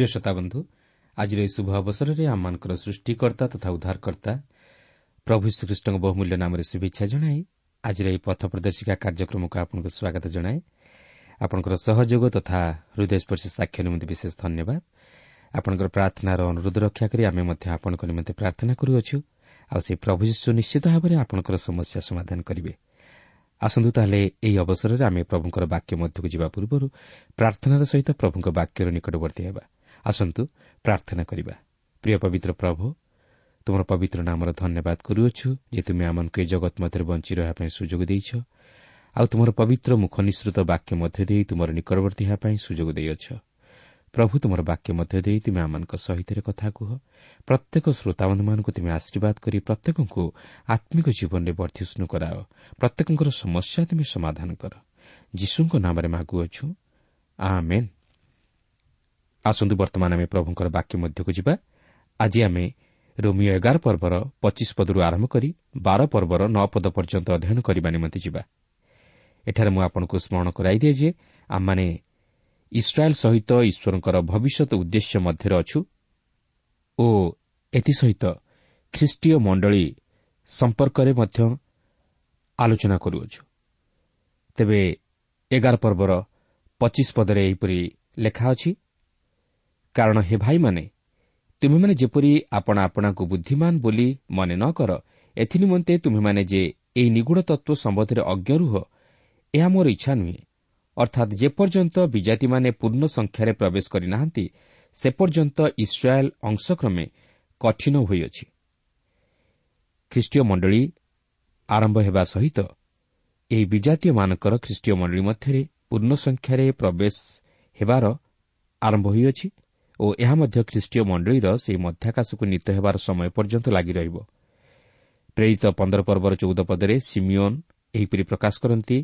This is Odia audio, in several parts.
ପ୍ରିୟ ଶ୍ରୋତାବନ୍ଧୁ ଆଜିର ଏହି ଶୁଭ ଅବସରରେ ଆମମାନଙ୍କର ସୃଷ୍ଟିକର୍ତ୍ତା ତଥା ଉଦ୍ଧାରକର୍ତ୍ତା ପ୍ରଭୁ ଶ୍ରୀକୃଷ୍ଣଙ୍କ ବହୁମୂଲ୍ୟ ନାମରେ ଶୁଭେଚ୍ଛା ଜଣାଇ ଆଜିର ଏହି ପଥ ପ୍ରଦର୍ଶିକା କାର୍ଯ୍ୟକ୍ରମକୁ ଆପଣଙ୍କୁ ସ୍ୱାଗତ ଜଣାଏ। ଆପଣଙ୍କର ସହଯୋଗ ତଥା ହୃଦୟସ୍ପର୍ଶୀ ସାକ୍ଷ୍ୟ ନିମନ୍ତେ ବିଶେଷ ଧନ୍ୟବାଦ। ଆପଣଙ୍କର ପ୍ରାର୍ଥନାର ଅନୁରୋଧ ରକ୍ଷା କରି ଆମେ ମଧ୍ୟ ଆପଣଙ୍କ ନିମନ୍ତେ ପ୍ରାର୍ଥନା କରୁଅଛୁ। ଆଉ ସେହି ପ୍ରଭୁ ଯୀଶୁ ନିଶ୍ଚିତ ଭାବରେ ଆପଣଙ୍କର ସମସ୍ୟା ସମାଧାନ କରିବେ। ଆସନ୍ତୁ ତାହେଲେ ଏହି ଅବସରରେ ଆମେ ପ୍ରଭୁଙ୍କର ବାକ୍ୟ ମଧ୍ୟକୁ ଯିବା ପୂର୍ବରୁ ପ୍ରାର୍ଥନାର ସହିତ ପ୍ରଭୁଙ୍କ ବାକ୍ୟର ନିକଟବର୍ତ୍ତୀ ହେବା। ଆସନ୍ତୁ ପ୍ରାର୍ଥନା କରିବା। ପ୍ରିୟ ପବିତ୍ର ପ୍ରଭୁ ତୁମର ପବିତ୍ର ନାମର ଧନ୍ୟବାଦ କରୁଅଛୁ ଯେ ତୁମେ ଆମମାନଙ୍କୁ ଏହି ଜଗତ ମଧ୍ୟରେ ବଞ୍ଚି ରହିବା ପାଇଁ ସୁଯୋଗ ଦେଇଛ ଆଉ ତୁମର ପବିତ୍ର ମୁଖ ନିଃସୃତ ବାକ୍ୟ ମଧ୍ୟ ଦେଇ ତୁମର ନିକଟବର୍ତ୍ତୀ ହେବା ପାଇଁ ସୁଯୋଗ ଦେଇଅଛ। ପ୍ରଭୁ ତୁମର ବାକ୍ୟ ମଧ୍ୟ ଦେଇ ତୁମେ ଆମମାନଙ୍କ ସହିତ କଥା କୁହ। ପ୍ରତ୍ୟେକ ଶ୍ରୋତାବନ୍ଧମାନଙ୍କୁ ତୁମେ ଆଶୀର୍ବାଦ କରି ପ୍ରତ୍ୟେକଙ୍କୁ ଆତ୍ମିକ ଜୀବନରେ ବର୍ଦ୍ଧିଷ୍ଣୁ କରାଅ। ପ୍ରତ୍ୟେକଙ୍କର ସମସ୍ୟା ତୁମେ ସମାଧାନ କର। ଯୀଶୁଙ୍କ ନାମରେ ମାଗୁଅଛୁ। ଆମେନ୍। ଆସନ୍ତୁ ବର୍ତ୍ତମାନ ଆମେ ପ୍ରଭୁଙ୍କର ବାକ୍ୟ ମଧ୍ୟକୁ ଯିବା। ଆଜି ଆମେ ରୋମିଓ ଏଗାର ପର୍ବର ପଚିଶ ପଦରୁ ଆରମ୍ଭ କରି ବାର ପର୍ବର ନଅ ପଦ ପର୍ଯ୍ୟନ୍ତ ଅଧ୍ୟୟନ କରିବା ନିମନ୍ତେ ଯିବା। ଏଠାରେ ମୁଁ ଆପଣଙ୍କୁ ସ୍ମରଣ କରାଇଦିଏ ଯେ ଆମମାନେ ଇସ୍ରାଏଲ୍ ସହିତ ଈଶ୍ୱରଙ୍କର ଭବିଷ୍ୟତ ଉଦ୍ଦେଶ୍ୟ ମଧ୍ୟରେ ଅଛୁ ଓ ଏଥିସହିତ ଖ୍ରୀଷ୍ଟୀୟ ମଣ୍ଡଳୀ ସମ୍ପର୍କରେ ମଧ୍ୟ ଆଲୋଚନା କରୁଅଛୁ। ତେବେ ଏଗାର ପର୍ବର ପଚିଶ ପଦରେ ଏହିପରି ଲେଖା ଅଛି କାରଣ ହେ ଭାଇମାନେ ତୁମେମାନେ ଯେପରି ଆପଣା ଆପଣାକୁ ବୁଦ୍ଧିମାନ ବୋଲି ମନେ ନ କର ଏଥିନିମନ୍ତେ ତୁମେମାନେ ଯେ ଏହି ନିଗୁଢ଼ ତତ୍ତ୍ୱ ସମ୍ବନ୍ଧରେ ଅଜ୍ଞ ରୁହ ଏହା ମୋର ଇଚ୍ଛା ନୁହେଁ। ଅର୍ଥାତ୍ ଯେପର୍ଯ୍ୟନ୍ତ ବିଜାତିମାନେ ପୂର୍ଣ୍ଣ ସଂଖ୍ୟାରେ ପ୍ରବେଶ କରିନାହାନ୍ତି ସେ ପର୍ଯ୍ୟନ୍ତ ଇସ୍ରାଏଲ୍ ଅଂଶକ୍ରମେ କଠିନ ହୋଇଅଛି। ଖ୍ରୀଷ୍ଟୀୟ ମଣ୍ଡଳୀ ଆରମ୍ଭ ହେବା ସହିତ ଏହି ବିଜାତୀୟମାନଙ୍କର ଖ୍ରୀଷ୍ଟୀୟ ମଣ୍ଡଳୀ ମଧ୍ୟରେ ପୂର୍ଣ୍ଣ ସଂଖ୍ୟାରେ ପ୍ରବେଶ ହେବାର ଆରମ୍ଭ ହୋଇଅଛି। ଓ ଏହା ମଧ୍ୟ ଖ୍ରୀଷ୍ଟୀୟ ମଣ୍ଡଳୀର ସେହି ମଧ୍ୟାକାଶକୁ ନୀତ ହେବାର ସମୟ ପର୍ଯ୍ୟନ୍ତ ଲାଗି ରହିବ। ପ୍ରେରିତ ପନ୍ଦର ପର୍ବର ଚଉଦ ପଦରେ ସିମିଓନ୍ ଏହିପରି ପ୍ରକାଶ କରନ୍ତି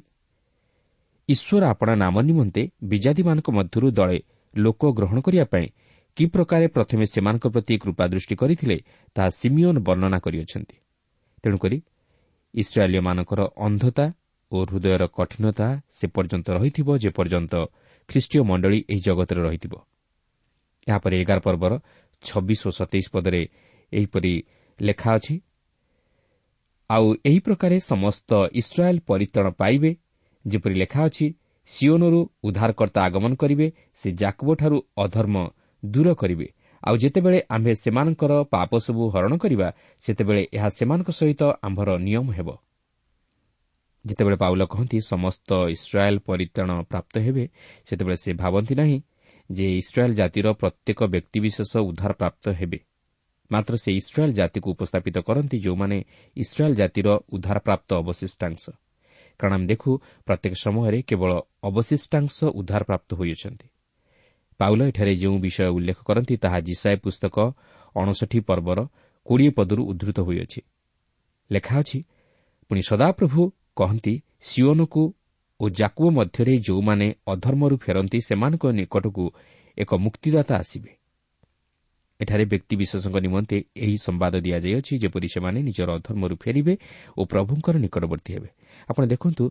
ଈଶ୍ୱର ଆପଣା ନାମ ନିମନ୍ତେ ବିଜାତିମାନଙ୍କ ମଧ୍ୟରୁ ଦଳେ ଲୋକ ଗ୍ରହଣ କରିବା ପାଇଁ କି ପ୍ରକାରେ ପ୍ରଥମେ ସେମାନଙ୍କ ପ୍ରତି କୃପାଦୃଷ୍ଟି କରିଥିଲେ ତାହା ସିମିଓନ୍ ବର୍ଣ୍ଣନା କରିଅଛନ୍ତି। ତେଣୁକରି ଇସ୍ରାଏଲୀୟମାନଙ୍କର ଅନ୍ଧତା ଓ ହୃଦୟର କଠିନତା ସେ ପର୍ଯ୍ୟନ୍ତ ରହିଥିବ ଯେପର୍ଯ୍ୟନ୍ତ ଖ୍ରୀଷ୍ଟୀୟ ମଣ୍ଡଳୀ ଏହି ଜଗତରେ ରହିଥିବ। ଏହାପରେ ଏଗାର ପର୍ବର ଛବିଶ ଓ ସତେଇଶ ପଦରେ ଏହିପରି ଲେଖା ଅଛି ଆଉ ଏହି ପ୍ରକାରେ ସମସ୍ତ ଇସ୍ରାଏଲ୍ ପରିତ୍ରାଣ ପାଇବେ ଯେପରି ଲେଖା ଅଛି ସିଓନରୁ ଉଦ୍ଧାରକର୍ତ୍ତା ଆଗମନ କରିବେ ସେ ଜାକବଠାରୁ ଅଧର୍ମ ଦୂର କରିବେ। ଆଉ ଯେତେବେଳେ ଆମ୍ଭେ ସେମାନଙ୍କର ପାପ ସବୁ ହରଣ କରିବା ସେତେବେଳେ ଏହା ସେମାନଙ୍କ ସହିତ ଆମ୍ଭର ନିୟମ ହେବ। ଯେତେବେଳେ ପାଉଲ କହନ୍ତି ସମସ୍ତ ଇସ୍ରାଏଲ୍ ପରିତ୍ରାଣ ପ୍ରାପ୍ତ ହେବେ ସେତେବେଳେ ସେ ଭାବନ୍ତି ନାହିଁ ଯେ ଇସ୍ରାଏଲ୍ ଜାତିର ପ୍ରତ୍ୟେକ ବ୍ୟକ୍ତିବିଶେଷ ଉଦ୍ଧାର ପ୍ରାପ୍ତ ହେବେ ମାତ୍ର ସେ ଇସ୍ରାଏଲ୍ ଜାତିକୁ ଉପସ୍ଥାପିତ କରନ୍ତି ଯେଉଁମାନେ ଇସ୍ରାଏଲ୍ ଜାତିର ଉଦ୍ଧାରପ୍ରାପ୍ତ ଅବଶିଷ୍ଟାଂଶ କାରଣ ଆମେ ଦେଖୁ ପ୍ରତ୍ୟେକ ସମୟରେ କେବଳ ଅବଶିଷ୍ଟାଂଶ ଉଦ୍ଧାରପ୍ରାପ୍ତ ହୋଇଅଛନ୍ତି ପାଉଲ ଏଠାରେ ଯେଉଁ ବିଷୟ ଉଲ୍ଲେଖ କରନ୍ତି ତାହା ଜିସାଏ ପୁସ୍ତକ ଅଣଷଠି ପର୍ବର କୋଡ଼ିଏ ପଦରୁ ଉଦ୍ଧୃତ ହୋଇଅଛି। ଲେଖା ଅଛି ପୁଣି ସଦାପ୍ରଭୁ କହନ୍ତି ସିଓନକୁ ଓ ଜାକୁବ ମଧ୍ୟରେ ଯେଉଁମାନେ ଅଧର୍ମରୁ ଫେରନ୍ତି ସେମାନଙ୍କ ନିକଟକୁ ଏକ ମୁକ୍ତିଦାତା ଆସିବେ। ଏଠାରେ ବ୍ୟକ୍ତିବିଶେଷଙ୍କ ନିମନ୍ତେ ଏହି ସମ୍ବାଦ ଦିଆଯାଇଅଛି ଯେପରି ସେମାନେ ନିଜର ଅଧର୍ମରୁ ଫେରିବେ ଓ ପ୍ରଭୁଙ୍କର ନିକଟବର୍ତ୍ତୀ ହେବେ। ଆପଣ ଦେଖନ୍ତୁ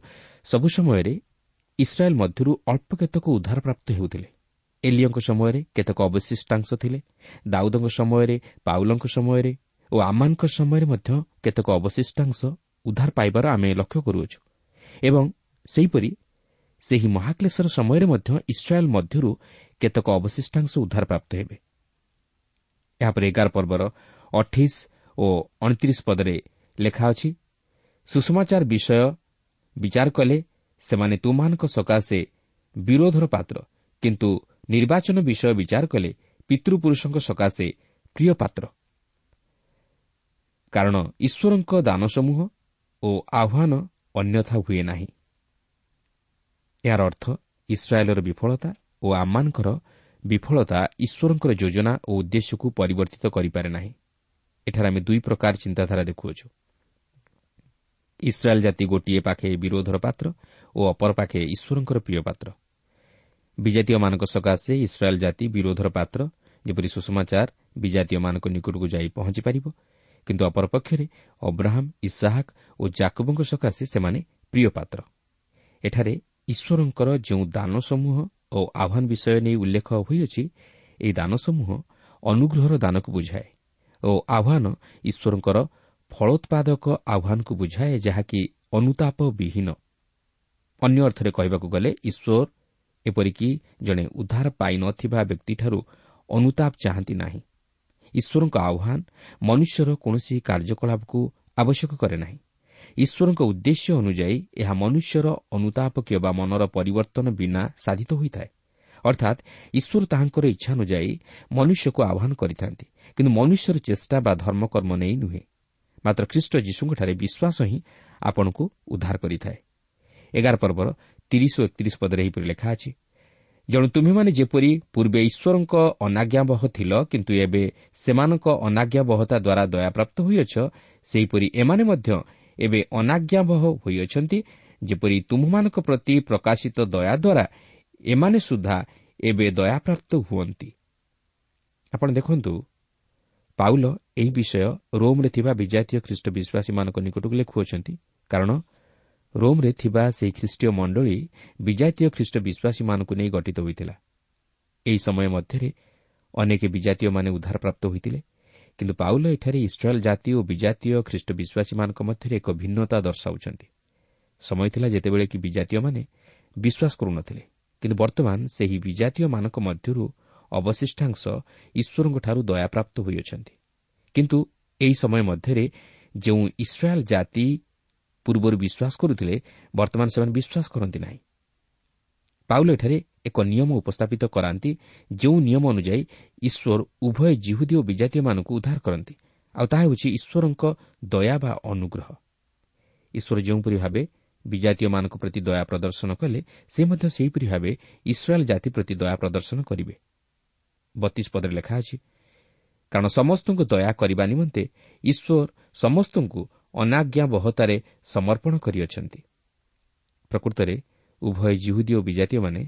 ସବୁ ସମୟରେ ଇସ୍ରାଏଲ୍ ମଧ୍ୟରୁ ଅଳ୍ପ କେତେକ ଉଦ୍ଧାରପ୍ରାପ୍ତ ହେଉଥିଲେ। ଏଲିଓଙ୍କ ସମୟରେ କେତେକ ଅବଶିଷ୍ଟାଂଶ ଥିଲେ ଦାଉଦଙ୍କ ସମୟରେ ପାଉଲଙ୍କ ସମୟରେ ଓ ଆମାନଙ୍କ ସମୟରେ ମଧ୍ୟ କେତେକ ଅବଶିଷ୍ଟାଂଶ ଉଦ୍ଧାର ପାଇବାର ଆମେ ଲକ୍ଷ୍ୟ କରୁଅଛୁ। ଏବଂ ସେହିପରି ସେହି ମହାକ୍ଲେଶର ସମୟରେ ମଧ୍ୟ ଇସ୍ରାଏଲ୍ ମଧ୍ୟରୁ କେତେକ ଅବଶିଷ୍ଟାଂଶ ଉଦ୍ଧାରପ୍ରାପ୍ତ ହେବେ। ଏହାପରେ ଏଗାର ପର୍ବର ଅଠେଇଶ ଓ ଅଣତିରିଶ ପଦରେ ଲେଖା ଅଛି ସୁଷମାଚାର ବିଷୟ ବିଚାର କଲେ ସେମାନେ ତୁମାନଙ୍କ ସକାଶେ ବିରୋଧର ପାତ୍ର କିନ୍ତୁ ନିର୍ବାଚନ ବିଷୟ ବିଚାର କଲେ ପିତୃପୁରୁଷଙ୍କ ସକାଶେ ପ୍ରିୟ ପାତ୍ର। କାରଣ ଈଶ୍ୱରଙ୍କ ଦାନସମୂହ ଓ ଆହ୍ୱାନ ଅନ୍ୟଥା ହୁଏ ନାହିଁ। ଏହାର ଅର୍ଥ ଇସ୍ରାଏଲ୍ର ବିଫଳତା ଓ ଆମମାନଙ୍କର ବିଫଳତା ଈଶ୍ୱରଙ୍କର ଯୋଜନା ଓ ଉଦ୍ଦେଶ୍ୟକୁ ପରିବର୍ତ୍ତିତ କରିପାରେ ନାହିଁ। ଏଠାରେ ଆମେ ଦୁଇ ପ୍ରକାର ଚିନ୍ତାଧାରା ଦେଖୁଅଛୁ। ଇସ୍ରାଏଲ୍ ଜାତି ଗୋଟିଏ ପାଖେ ବିରୋଧର ପାତ୍ର ଓ ଅପର ପାଖେ ଈଶ୍ୱରଙ୍କର ପ୍ରିୟ ପାତ୍ର। ବିଜାତୀୟମାନଙ୍କ ସକାଶେ ଇସ୍ରାଏଲ୍ ଜାତି ବିରୋଧର ପାତ୍ର ଯେପରି ସୁଷମାଚାର ବିଜାତୀୟମାନଙ୍କ ନିକଟକୁ ଯାଇ ପହଞ୍ଚିପାରିବ କିନ୍ତୁ ଅପରପକ୍ଷରେ ଅବ୍ରାହମ୍ ଇସାହାକ୍ ଓ ଜାକବଙ୍କ ସକାଶେ ସେମାନେ ପ୍ରିୟ ପାତ୍ର। ଏଠାରେ ଈଶ୍ୱରଙ୍କର ଯେଉଁ ଦାନ ସମୂହ ଓ ଆହ୍ୱାନ ବିଷୟ ନେଇ ଉଲ୍ଲେଖ ହୋଇଅଛି ଏହି ଦାନସମୂହ ଅନୁଗ୍ରହର ଦାନକୁ ବୁଝାଏ ଓ ଆହ୍ୱାନ ଈଶ୍ୱରଙ୍କର ଫଳୋତ୍ପାଦକ ଆହ୍ୱାନକୁ ବୁଝାଏ ଯାହାକି ଅନୁତାପ ବିହୀନ ଅନ୍ୟ ଅର୍ଥରେ କହିବାକୁ ଗଲେ ଈଶ୍ୱର ଏପରିକି ଜଣେ ଉଦ୍ଧାର ପାଇନଥିବା ବ୍ୟକ୍ତିଠାରୁ ଅନୁତାପ ଚାହାନ୍ତି ନାହିଁ। ଈଶ୍ୱରଙ୍କ ଆହ୍ୱାନ ମନୁଷ୍ୟର କୌଣସି କାର୍ଯ୍ୟକଳାପକୁ ଆବଶ୍ୟକ କରେ ନାହିଁ। ଈଶ୍ୱରଙ୍କ ଉଦ୍ଦେଶ୍ୟ ଅନୁଯାୟୀ ଏହା ମନୁଷ୍ୟର ଅନୁତାପ କିମ୍ବା ମନର ପରିବର୍ତ୍ତନ ବିନା ସାଧିତ ହୋଇଥାଏ। ଅର୍ଥାତ୍ ଈଶ୍ୱର ତାହାଙ୍କର ଇଚ୍ଛା ଅନୁଯାୟୀ ମନୁଷ୍ୟକୁ ଆହ୍ୱାନ କରିଥାନ୍ତି କିନ୍ତୁ ମନୁଷ୍ୟର ଚେଷ୍ଟା ବା ଧର୍ମକର୍ମ ନେଇ ନୁହେଁ। ମାତ୍ର ଖ୍ରୀଷ୍ଟ ଯୀଶୁଙ୍କଠାରେ ବିଶ୍ୱାସ ହିଁ ଆପଣଙ୍କୁ ଉଦ୍ଧାର କରିଥାଏ। ଏଗାର ପର୍ବର ତିରିଶ ଓ ଏକତିରିଶ ପଦରେ ଏହିପରି ଲେଖା ଅଛି ଜଣେ ତୁମେମାନେ ଯେପରି ପୂର୍ବେ ଈଶ୍ୱରଙ୍କ ଅନାଜ୍ଞାବହ ଥିଲ କିନ୍ତୁ ଏବେ ସେମାନଙ୍କ ଅନାଜ୍ଞାବହତା ଦ୍ୱାରା ଦୟାପ୍ରାପ୍ତ ହୋଇଅଛ ସେହିପରି ଏମାନେ ମଧ୍ୟ ଏବେ ଅନାଜ୍ଞାବହ ହୋଇଅଛନ୍ତି ଯେପରି ତୁମମାନଙ୍କ ପ୍ରତି ପ୍ରକାଶିତ ଦୟା ଦ୍ୱାରା ଏମାନେ ସୁଦ୍ଧା ଏବେ ଦୟାପ୍ରାପ୍ତ ହୁଅନ୍ତି। ଆପଣ ଦେଖନ୍ତୁ ପାଉଲ ଏହି ବିଷୟ ରୋମ୍ରେ ଥିବା ବିଜାତୀୟ ଖ୍ରୀଷ୍ଟ ବିଶ୍ୱାସୀମାନଙ୍କ ନିକଟକୁ ଲେଖୁଅଛନ୍ତି। କାରଣ ରୋମ୍ରେ ଥିବା ସେହି ଖ୍ରୀଷ୍ଟୀୟ ମଣ୍ଡଳୀ ବିଜାତୀୟ ଖ୍ରୀଷ୍ଟ ବିଶ୍ୱାସୀମାନଙ୍କୁ ନେଇ ଗଠିତ ହୋଇଥିଲା। ଏହି ସମୟ ମଧ୍ୟରେ ଅନେକ ବିଜାତୀୟମାନେ ଉଦ୍ଧାରପ୍ରାପ୍ତ ହୋଇଥିଲେ। କିନ୍ତୁ ପାଉଲ ଏଠାରେ ଇସ୍ରାଏଲ୍ ଜାତି ଓ ବିଜାତୀୟ ଖ୍ରୀଷ୍ଟ ବିଶ୍ୱାସୀମାନଙ୍କ ମଧ୍ୟରେ ଏକ ଭିନ୍ନତା ଦର୍ଶାଉଛନ୍ତି। ସମୟ ଥିଲା ଯେତେବେଳେ କି ବିଜାତୀୟମାନେ ବିଶ୍ୱାସ କରୁନଥିଲେ କିନ୍ତୁ ବର୍ତ୍ତମାନ ସେହି ବିଜାତୀୟମାନଙ୍କ ମଧ୍ୟରୁ ଅବଶିଷ୍ଟାଂଶ ଈଶ୍ୱରଙ୍କଠାରୁ ଦୟାପ୍ରାପ୍ତ ହୋଇଅଛନ୍ତି। କିନ୍ତୁ ଏହି ସମୟ ମଧ୍ୟରେ ଯେଉଁ ଇସ୍ରାଏଲ୍ ଜାତି ପୂର୍ବରୁ ବିଶ୍ୱାସ କରୁଥିଲେ ବର୍ତ୍ତମାନ ସେମାନେ ବିଶ୍ୱାସ କରନ୍ତି ନାହିଁ। ପାଉଲ ଏଠାରେ ଏକ ନିୟମ ଉପସ୍ଥାପିତ କରାନ୍ତି ଯେଉଁ ନିୟମ ଅନୁଯାୟୀ ଈଶ୍ୱର ଉଭୟ ଜିହୁଦୀ ଓ ବିଜାତୀୟମାନଙ୍କୁ ଉଦ୍ଧାର କରନ୍ତି। ଆଉ ତାହା ହେଉଛି ଈଶ୍ୱରଙ୍କ ଦୟା ବା ଅନୁଗ୍ରହ। ଈଶ୍ୱର ଯେଉଁପରି ଭାବେ ବିଜାତୀୟମାନଙ୍କ ପ୍ରତି ଦୟା ପ୍ରଦର୍ଶନ କଲେ ସେ ମଧ୍ୟ ସେହିପରି ଭାବେ ଇସ୍ରାଏଲ୍ ଜାତି ପ୍ରତି ଦୟା ପ୍ରଦର୍ଶନ କରିବେ। ବତିଶ ପଦରେ ଲେଖା ଅଛି କାରଣ ସମସ୍ତଙ୍କୁ ଦୟା କରିବା ନିମନ୍ତେ ଈଶ୍ୱର ସମସ୍ତଙ୍କୁ ଅନାଜ୍ଞାବହତାରେ ସମର୍ପଣ କରିଅଛନ୍ତି। ପ୍ରକୃତରେ ଉଭୟ ଜିହୁଦୀ ଓ ବିଜାତୀୟମାନେ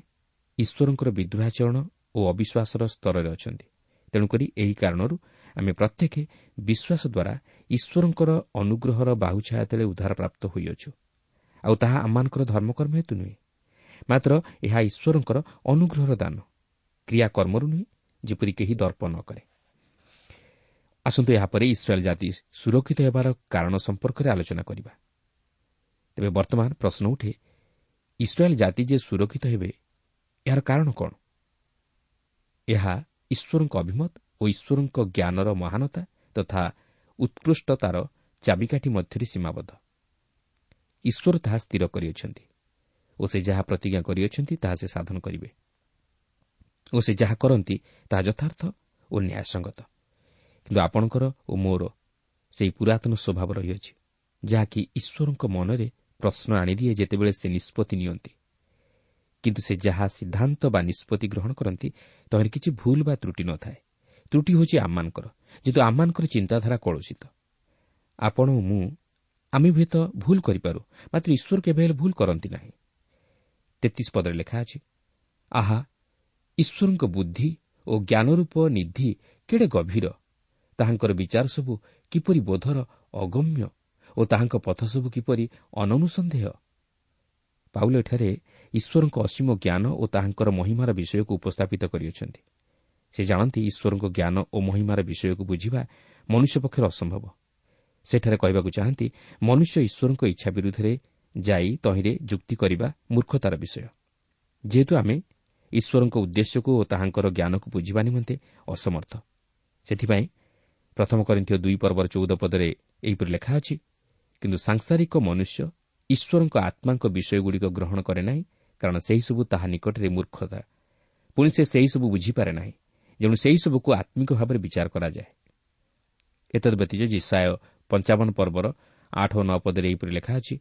ଈଶ୍ୱରଙ୍କର ବିଦ୍ରୋହାଚରଣ ଓ ଅବିଶ୍ୱାସର ସ୍ତରରେ ଅଛନ୍ତି। ତେଣୁକରି ଏହି କାରଣରୁ ଆମେ ପ୍ରତ୍ୟେକ ବିଶ୍ୱାସ ଦ୍ୱାରା ଈଶ୍ୱରଙ୍କର ଅନୁଗ୍ରହର ବାହୁଛାୟା ତଳେ ଉଦ୍ଧାରପ୍ରାପ୍ତ ହୋଇଅଛୁ। ଆଉ ତାହା ଆମମାନଙ୍କର ଧର୍ମକର୍ମ ହେତୁ ନୁହେଁ। ମାତ୍ର ଏହା ଈଶ୍ୱରଙ୍କର ଅନୁଗ୍ରହର ଦାନ କ୍ରିୟାକର୍ମରୁ ନୁହେଁ ଯେପରି କେହି ଦର୍ପ ନ କରେ। ଆସନ୍ତୁ ଏହାପରେ ଇସ୍ରାଏଲ୍ ଜାତି ସୁରକ୍ଷିତ ହେବାର କାରଣ ସମ୍ପର୍କରେ ଆଲୋଚନା କରିବା। ତେବେ ବର୍ତ୍ତମାନ ପ୍ରଶ୍ନ ଉଠେ ଇସ୍ରାଏଲ୍ ଜାତି ଯେ ସୁରକ୍ଷିତ ହେବେ ଏହାର କାରଣ କ'ଣ? ଏହା ଈଶ୍ୱରଙ୍କ ଅଭିମତ ଓ ଈଶ୍ୱରଙ୍କ ଜ୍ଞାନର ମହାନତା ତଥା ଉତ୍କୃଷ୍ଟତାର ଚାବିକାଠି ମଧ୍ୟରେ ସୀମାବଦ୍ଧ। ଈଶ୍ୱର ତାହା ସ୍ଥିର କରିଅଛନ୍ତି ଓ ସେ ଯାହା ପ୍ରତିଜ୍ଞା କରିଅଛନ୍ତି ତାହା ସେ ସାଧନ କରିବେ। ଓ ସେ ଯାହା କରନ୍ତି ତାହା ଯଥାର୍ଥ ଓ ନ୍ୟାୟସଙ୍ଗତ। କିନ୍ତୁ ଆପଣଙ୍କର ଓ ମୋର ସେହି ପୁରାତନ ସ୍ୱଭାବ ରହିଅଛି ଯାହାକି ଈଶ୍ୱରଙ୍କ ମନରେ ପ୍ରଶ୍ନ ଆଣିଦିଏ ଯେତେବେଳେ ସେ ନିଷ୍ପତ୍ତି ନିଅନ୍ତି। କିନ୍ତୁ ସେ ଯାହା ସିଦ୍ଧାନ୍ତ ବା ନିଷ୍ପତ୍ତି ଗ୍ରହଣ କରନ୍ତି ତହିଁରେ କିଛି ଭୁଲ ବା ତ୍ରୁଟି ନଥାଏ। ତ୍ରୁଟି ହେଉଛି ଆମମାନଙ୍କର ଯେହେତୁ ଆମମାନଙ୍କର ଚିନ୍ତାଧାରା କଳୁଷିତ। ଆପଣ ଓ ମୁଁ ଆମେ ହୁଏତ ଭୁଲ କରିପାରୁ ମାତ୍ର ଈଶ୍ୱର କେବେ ହେଲେ ଭୁଲ କରନ୍ତି ନାହିଁ। ତେତିଶ ପଦରେ ଲେଖା ଅଛି ଆହା ଈଶ୍ୱରଙ୍କ ବୁଦ୍ଧି ଓ ଜ୍ଞାନରୂପ ନିଧି କେଡ଼େ ଗଭୀର? ତାହାଙ୍କର ବିଚାର ସବୁ କିପରି ବୋଧର ଅଗମ୍ୟ ଓ ତାହାଙ୍କ ପଥ ସବୁ କିପରି ଅନନୁସନ୍ଦେହ? ପାଉଲ ଏଠାରେ ଈଶ୍ୱରଙ୍କ ଅସୀମ ଜ୍ଞାନ ଓ ତାହାଙ୍କର ମହିମାର ବିଷୟକୁ ଉପସ୍ଥାପିତ କରିଅଛନ୍ତି। ସେ ଜାଣନ୍ତି ଈଶ୍ୱରଙ୍କ ଜ୍ଞାନ ଓ ମହିମାର ବିଷୟକୁ ବୁଝିବା ମନୁଷ୍ୟ ପକ୍ଷରେ ଅସମ୍ଭବ। ସେଠାରେ କହିବାକୁ ଚାହାନ୍ତି ମନୁଷ୍ୟ ଈଶ୍ୱରଙ୍କ ଇଚ୍ଛା ବିରୁଦ୍ଧରେ ଯାଇ ତହିଁରେ ଯୁକ୍ତି କରିବା ମୂର୍ଖତାର ବିଷୟ। ଯେହେତୁ ଆମେ ଈଶ୍ୱରଙ୍କ ଉଦ୍ଦେଶ୍ୟକୁ ଓ ତାହାଙ୍କର ଜ୍ଞାନକୁ ବୁଝିବା ନିମନ୍ତେ ଅସମର୍ଥ। ସେଥିପାଇଁ ପ୍ରଥମ କରିଥିବା ଦୁଇ ପର୍ବର ଚଉଦ ପଦରେ ଏହିପରି ଲେଖା ଅଛି କିନ୍ତୁ ସାଂସାରିକ ମନୁଷ୍ୟ ଈଶ୍ୱରଙ୍କ ଆତ୍ମାଙ୍କ ବିଷୟଗୁଡ଼ିକ ଗ୍ରହଣ କରେ ନାହିଁ କାରଣ ସେହିସବୁ ତାହା ନିକଟରେ ମୂର୍ଖତା। ପୁଣି ସେ ସେହିସବୁ ବୁଝିପାରେ ନାହିଁ ଯେଣୁ ସେହିସବୁକୁ ଆତ୍ମିକ ଭାବରେ ବିଚାର କରାଯାଏ। ଏତଦ୍ ବ୍ୟତୀତ ଜିସାୟ ପଞ୍ଚାବନ ପର୍ବର ଆଠ ଓ ନଅ ପଦରେ ଏହିପରି ଲେଖା ଅଛି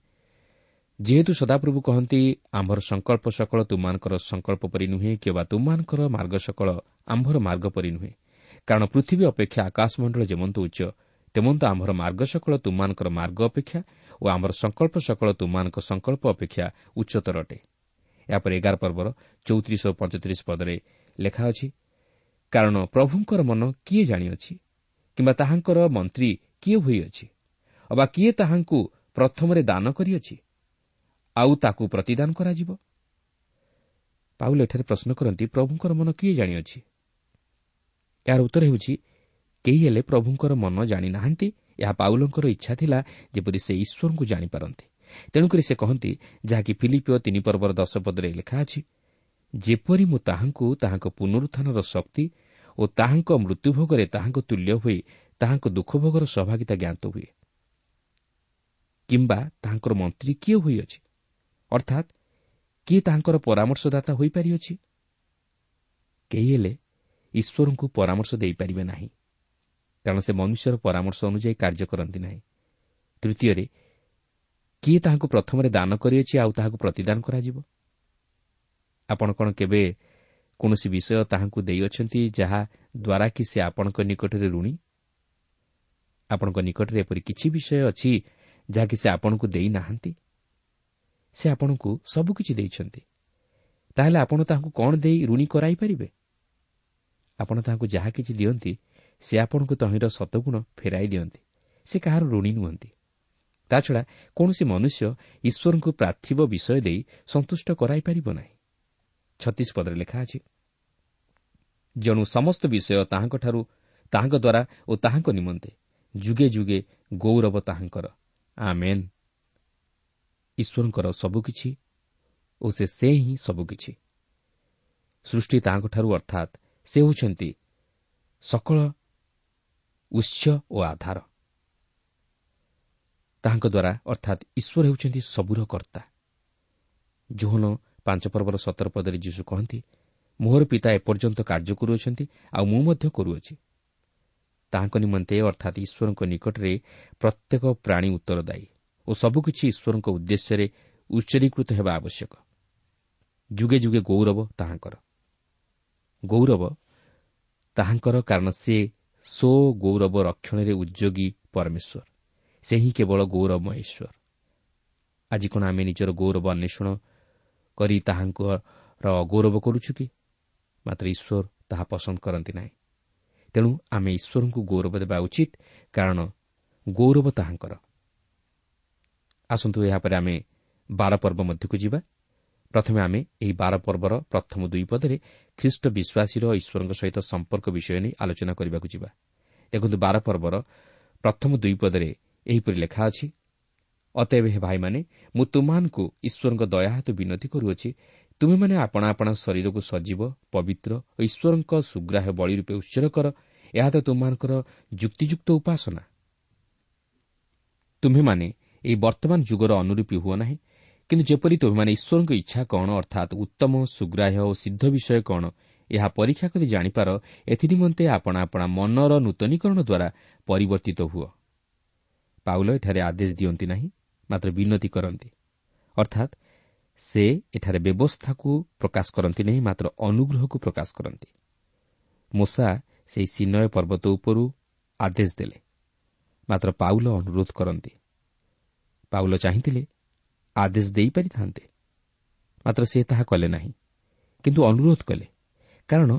ଯେହେତୁ ସଦାପ୍ରଭୁ କହନ୍ତି ଆମ୍ଭର ସଂକଳ୍ପ ସକଳ ତୁମାନଙ୍କର ସଂକଳ୍ପ ପରି ନୁହେଁ କିମ୍ବା ତୁମାନଙ୍କର ମାର୍ଗ ସକଳ ଆମ୍ଭର ମାର୍ଗ ପରି ନୁହେଁ କାରଣ ପୃଥିବୀ ଅପେକ୍ଷା ଆକାଶମଣ୍ଡଳ ଯେମନ୍ତ ଉଚ୍ଚ ତେମନ୍ତ ଆମ୍ଭର ମାର୍ଗ ସକଳ ତୁମାନଙ୍କର ମାର୍ଗ ଅପେକ୍ଷା ଓ ଆମର ସଂକଳ୍ପ ସକଳ ତୁମାନଙ୍କ ସଂକଳ୍ପ ଅପେକ୍ଷା ଉଚ୍ଚତର ଅଟେ। ଏହାପରେ ଏଗାର ପର୍ବର ଚଉତିରିଶ ଓ ପଞ୍ଚତିରିଶ ପଦରେ ଲେଖା ଅଛି କାରଣ ପ୍ରଭୁଙ୍କର ମନ କିଏ ଜାଣିଅଛି କିମ୍ବା ତାହାଙ୍କର ମନ୍ତ୍ରୀ କିଏ ହୋଇଅଛି ଅବା କିଏ ତାହାଙ୍କୁ ପ୍ରଥମରେ ଦାନ କରିଅଛି? ଆଉ ତାକୁ ପ୍ରତିଦାନ କରାଯିବ? ପାଉଲ ଏଠାରେ ପ୍ରଶ୍ନ କରନ୍ତି ପ୍ରଭୁଙ୍କର ମନ କିଏ ଜାଣିଅଛି? ଏହାର ଉତ୍ତର ହେଉଛି କେହି ହେଲେ ପ୍ରଭୁଙ୍କର ମନ ଜାଣିନାହାନ୍ତି। ଏହା ପାଉଲଙ୍କର ଇଚ୍ଛା ଥିଲା ଯେପରି ସେ ଈଶ୍ୱରଙ୍କୁ ଜାଣିପାରନ୍ତି। ତେଣୁକରି ସେ କହନ୍ତି ଯାହାକି ଫିଲିପିଓ ତିନି ପର୍ବର ଦଶ ପଦରେ ଲେଖା ଅଛି ଯେପରି ମୁଁ ତାହାଙ୍କୁ ତାହାଙ୍କ ପୁନରୁତ୍ଥାନର ଶକ୍ତି ଓ ତାହାଙ୍କ ମୃତ୍ୟୁଭୋଗରେ ତାହାଙ୍କ ତୁଲ୍ୟ ହୋଇ ତାହାଙ୍କ ଦୁଃଖଭୋଗର ସହଭାଗିତା ଜ୍ଞାତ ହୁଏ। କିମ୍ବା ତାହାଙ୍କର ମନ୍ତ୍ରୀ କିଏ ହୋଇଅଛି? ଅର୍ଥାତ୍ କିଏ ତାହାଙ୍କର ପରାମର୍ଶଦାତା ହୋଇପାରିଅଛି? କେହି ହେଲେ ଈଶ୍ୱରଙ୍କୁ ପରାମର୍ଶ ଦେଇପାରିବେ ନାହିଁ। କାରଣ ସେ ମନୁଷ୍ୟର ପରାମର୍ଶ ଅନୁଯାୟୀ କାର୍ଯ୍ୟ କରନ୍ତି ନାହିଁ। ତୃତୀୟରେ କିଏ ତାହାଙ୍କୁ ପ୍ରଥମରେ ଦାନ କରିଅଛି ଆଉ ତାହାକୁ ପ୍ରତିଦାନ କରାଯିବ? ଆପଣ କ'ଣ କେବେ କୌଣସି ବିଷୟ ତାହାଙ୍କୁ ଦେଇଅଛନ୍ତି ଯାହା ଦ୍ୱାରା କି ସେ ଆପଣଙ୍କ ନିକଟରେ ଋଣୀ? ଆପଣଙ୍କ ନିକଟରେ ଏପରି କିଛି ବିଷୟ ଅଛି ଯାହାକି ସେ ଆପଣଙ୍କୁ ଦେଇନାହାନ୍ତି ସେ ଆପଣଙ୍କୁ ସବୁକିଛି ଦେଇଛନ୍ତି। ତାହେଲେ ଆପଣ ତାହାଙ୍କୁ କ'ଣ ଦେଇ ଋଣୀ କରାଇପାରିବେ ଆପଣ ତାହାଙ୍କୁ ଯାହା କିଛି ଦିଅନ୍ତି ସେ ଆପଣଙ୍କୁ ତହିଁର ଶତଗୁଣ ଫେରାଇ ଦିଅନ୍ତି। ସେ କାହାର ଋଣୀ ନୁହନ୍ତି। ତାଛଡ଼ା କୌଣସି ମନୁଷ୍ୟ ଈଶ୍ୱରଙ୍କୁ ପ୍ରାର୍ଥିବ ବିଷୟ ଦେଇ ସନ୍ତୁଷ୍ଟ କରାଇପାରିବ ନାହିଁ। ଛତିଶ ପଦରେ ଲେଖା ଅଛି ଜଣୁ ସମସ୍ତ ବିଷୟ ତାହାଙ୍କଠାରୁ ତାହାଙ୍କ ଦ୍ୱାରା ଓ ତାହାଙ୍କ ନିମନ୍ତେ ଯୁଗେ ଯୁଗେ ଗୌରବ ତାହାଙ୍କର। ଆମେନ୍। ଈଶ୍ୱରଙ୍କର ସବୁକିଛି ଓ ସେ ସେ ହିଁ ସବୁକିଛି। ସୃଷ୍ଟି ତାହାଙ୍କଠାରୁ ଅର୍ଥାତ୍ ସେ ହେଉଛନ୍ତି ସକଳ ଉତ୍ସ ଓ ଆଧାର। ତାହାଙ୍କ ଦ୍ୱାରା ଅର୍ଥାତ୍ ଈଶ୍ୱର ହେଉଛନ୍ତି ସବୁର କର୍ତ୍ତା। ଜୋହନ ପାଞ୍ଚ ପର୍ବର ସତର ପଦରେ ଯୀଶୁ କହନ୍ତି ମୋହର ପିତା ଏପର୍ଯ୍ୟନ୍ତ କାର୍ଯ୍ୟ କରୁଅଛନ୍ତି ଆଉ ମୁଁ ମଧ୍ୟ କରୁଅଛି। ତାହାଙ୍କ ନିମନ୍ତେ ଅର୍ଥାତ୍ ଈଶ୍ୱରଙ୍କ ନିକଟରେ ପ୍ରତ୍ୟେକ ପ୍ରାଣୀ ଉତ୍ତରଦାୟୀ ଓ ସବୁକିଛି ଈଶ୍ୱରଙ୍କ ଉଦ୍ଦେଶ୍ୟରେ ଉଚ୍ଚରୀକୃତ ହେବା ଆବଶ୍ୟକ। ଯୁଗେ ଯୁଗେ ଗୌରବ ତାହାଙ୍କର। ଗୌରବ ତାହାଙ୍କର କାରଣ ସେ ସୋ ଗୌରବ ରକ୍ଷଣରେ ଉଦ୍ଯୋଗୀ ପରମେଶ୍ୱର। ସେ ହିଁ କେବଳ ଗୌରବମୟ ଈଶ୍ୱର। ଆଜି କ'ଣ ଆମେ ନିଜର ଗୌରବ ଅନ୍ୱେଷଣ କରି ତାହାଙ୍କର ଅଗୌରବ କରୁଛୁ କି? ମାତ୍ର ଈଶ୍ୱର ତାହା ପସନ୍ଦ କରନ୍ତି ନାହିଁ। ତେଣୁ ଆମେ ଈଶ୍ୱରଙ୍କୁ ଗୌରବ ଦେବା ଉଚିତ କାରଣ ଗୌରବ ତାହାଙ୍କର। ଆସନ୍ତୁ ଏହାପରେ ଆମେ ବାର ପର୍ବ ମଧ୍ୟକୁ ଯିବା। ପ୍ରଥମେ ଆମେ ଏହି ବାର ପର୍ବର ପ୍ରଥମ ଦୁଇ ପଦରେ ଖ୍ରୀଷ୍ଟ ବିଶ୍ୱାସୀର ଈଶ୍ୱରଙ୍କ ସହିତ ସମ୍ପର୍କ ବିଷୟ ନେଇ ଆଲୋଚନା କରିବାକୁ ଯିବା। ଦେଖନ୍ତୁ ବାର ପର୍ବର ପ୍ରଥମ ଦୁଇ ପଦରେ ଏହିପରି ଲେଖା ଅଛି ଅତଏବ ହେ ଭାଇମାନେ ମୁଁ ତୁମମାନଙ୍କୁ ଈଶ୍ୱରଙ୍କ ଦୟାହାତ ବିନତି କରୁଅଛି। ତୁମେମାନେ ଆପଣା ଆପଣା ଶରୀରକୁ ସଜୀବ ପବିତ୍ର ଓ ଈଶ୍ୱରଙ୍କ ସୁଗ୍ରାହ୍ୟ ବଳି ରୂପେ ଉତ୍ସର କର। ଏହା ତ ତୁମମାନଙ୍କର ଯୁକ୍ତିଯୁକ୍ତ ଉପାସନା। ତୁମ୍ଭେମାନେ ଏହି ବର୍ତ୍ତମାନ ଯୁଗର ଅନୁରୂପୀ ହୁଅ ନାହିଁ। କିନ୍ତୁ ଯେପରି ତୁମେମାନେ ଈଶ୍ୱରଙ୍କ ଇଚ୍ଛା କ'ଣ ଅର୍ଥାତ୍ ଉତ୍ତମ ସୁଗ୍ରାହ୍ୟ ଓ ସିଦ୍ଧ ବିଷୟ କ'ଣ ଏହା ପରୀକ୍ଷା କରି ଜାଣିପାର ଏଥିନିମନ୍ତେ ଆପଣା ଆପଣା ମନର ନୂତନୀକରଣ ଦ୍ୱାରା ପରିବର୍ତ୍ତିତ ହୁଅ। ପାଉଲ ଏଠାରେ ଆଦେଶ ଦିଅନ୍ତି ନାହିଁ ମାତ୍ର ବିନତି କରନ୍ତି। ଅର୍ଥାତ୍ ସେ ଏଠାରେ ବ୍ୟବସ୍ଥାକୁ ପ୍ରକାଶ କରନ୍ତି ନାହିଁ ମାତ୍ର ଅନୁଗ୍ରହକୁ ପ୍ରକାଶ କରନ୍ତି। ମୂଷା ସେହି ସିନୟ ପର୍ବତ ଉପରୁ ଆଦେଶ ଦେଲେ। ମାତ୍ର ପାଉଲ ଅନୁରୋଧ କରନ୍ତି। ପାଉଲ ଚାହିଁଥିଲେ ଆଦେଶ ଦେଇପାରିଥାନ୍ତେ ମାତ୍ର ସେ ତାହା କଲେ ନାହିଁ କିନ୍ତୁ ଅନୁରୋଧ କଲେ। କାରଣ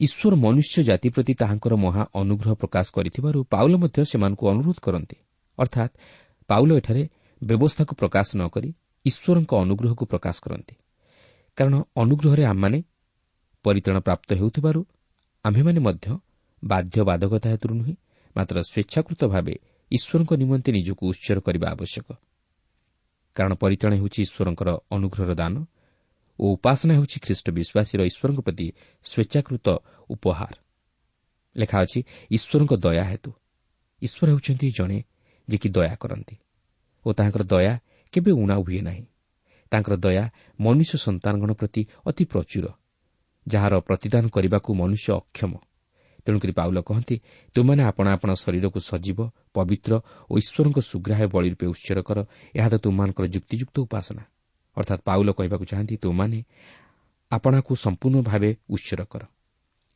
ଈଶ୍ୱର ମନୁଷ୍ୟ ଜାତି ପ୍ରତି ତାହାଙ୍କର ମହା ଅନୁଗ୍ରହ ପ୍ରକାଶ କରିଥିବାରୁ ପାଉଲ ମଧ୍ୟ ସେମାନଙ୍କୁ ଅନୁରୋଧ କରନ୍ତି। ଅର୍ଥାତ୍ ପାଉଲ ଏଠାରେ ବ୍ୟବସ୍ଥାକୁ ପ୍ରକାଶ ନ କରି ଈଶ୍ୱରଙ୍କ ଅନୁଗ୍ରହକୁ ପ୍ରକାଶ କରନ୍ତି। କାରଣ ଅନୁଗ୍ରହରେ ଆମମାନେ ପରିତାଣ ପ୍ରାପ୍ତ ହେଉଥିବାରୁ ଆମ୍ଭେମାନେ ମଧ୍ୟ ବାଧ୍ୟବାଧକତା ହେତୁରୁ ନୁହେଁ ମାତ୍ର ସ୍ୱେଚ୍ଛାକୃତ ଭାବେ ଈଶ୍ୱରଙ୍କ ନିମନ୍ତେ ନିଜକୁ ଉତ୍ସର କରିବା ଆବଶ୍ୟକ। କାରଣ ପରିତାଣ ହେଉଛି ଈଶ୍ୱରଙ୍କର ଅନୁଗ୍ରହର ଦାନ ଓ ଉପାସନା ହେଉଛି ଖ୍ରୀଷ୍ଟ ବିଶ୍ୱାସୀର ଈଶ୍ୱରଙ୍କ ପ୍ରତି ସ୍ୱେଚ୍ଛାକୃତ ଉପହାର। ଲେଖା ଅଛି ଈଶ୍ୱରଙ୍କ ଦୟା ହେତୁ। ଈଶ୍ୱର ହେଉଛନ୍ତି ଜଣେ ଯେ କି ଦୟା କରନ୍ତି ଓ ତାଙ୍କର ଦୟା କେବେ ଉଣା ହୁଏ ନାହିଁ। ତାଙ୍କର ଦୟା ମନୁଷ୍ୟ ସନ୍ତାନଗଣ ପ୍ରତି ଅତି ପ୍ରଚୁର ଯାହାର ପ୍ରତିଦାନ କରିବାକୁ ମନୁଷ୍ୟ ଅକ୍ଷମ। ତେଣୁକରି ପାଉଲ କହନ୍ତି ତୁମାନେ ଆପଣା ଆପଣା ଶରୀରକୁ ସଜୀବ ପବିତ୍ର ଓ ଈଶ୍ୱରଙ୍କ ସୁଗ୍ରାହ୍ୟ ବଳି ରୂପେ ଉତ୍ସର କର ଏହା ତ ତୁମମାନଙ୍କର ଯୁକ୍ତିଯୁକ୍ତ ଉପାସନା। ଅର୍ଥାତ୍ ପାଉଲ କହିବାକୁ ଚାହାନ୍ତି ତୁମାନେ ଆପଣାକୁ ସମ୍ପୂର୍ଣ୍ଣ ଭାବେ ଉତ୍ସର କର।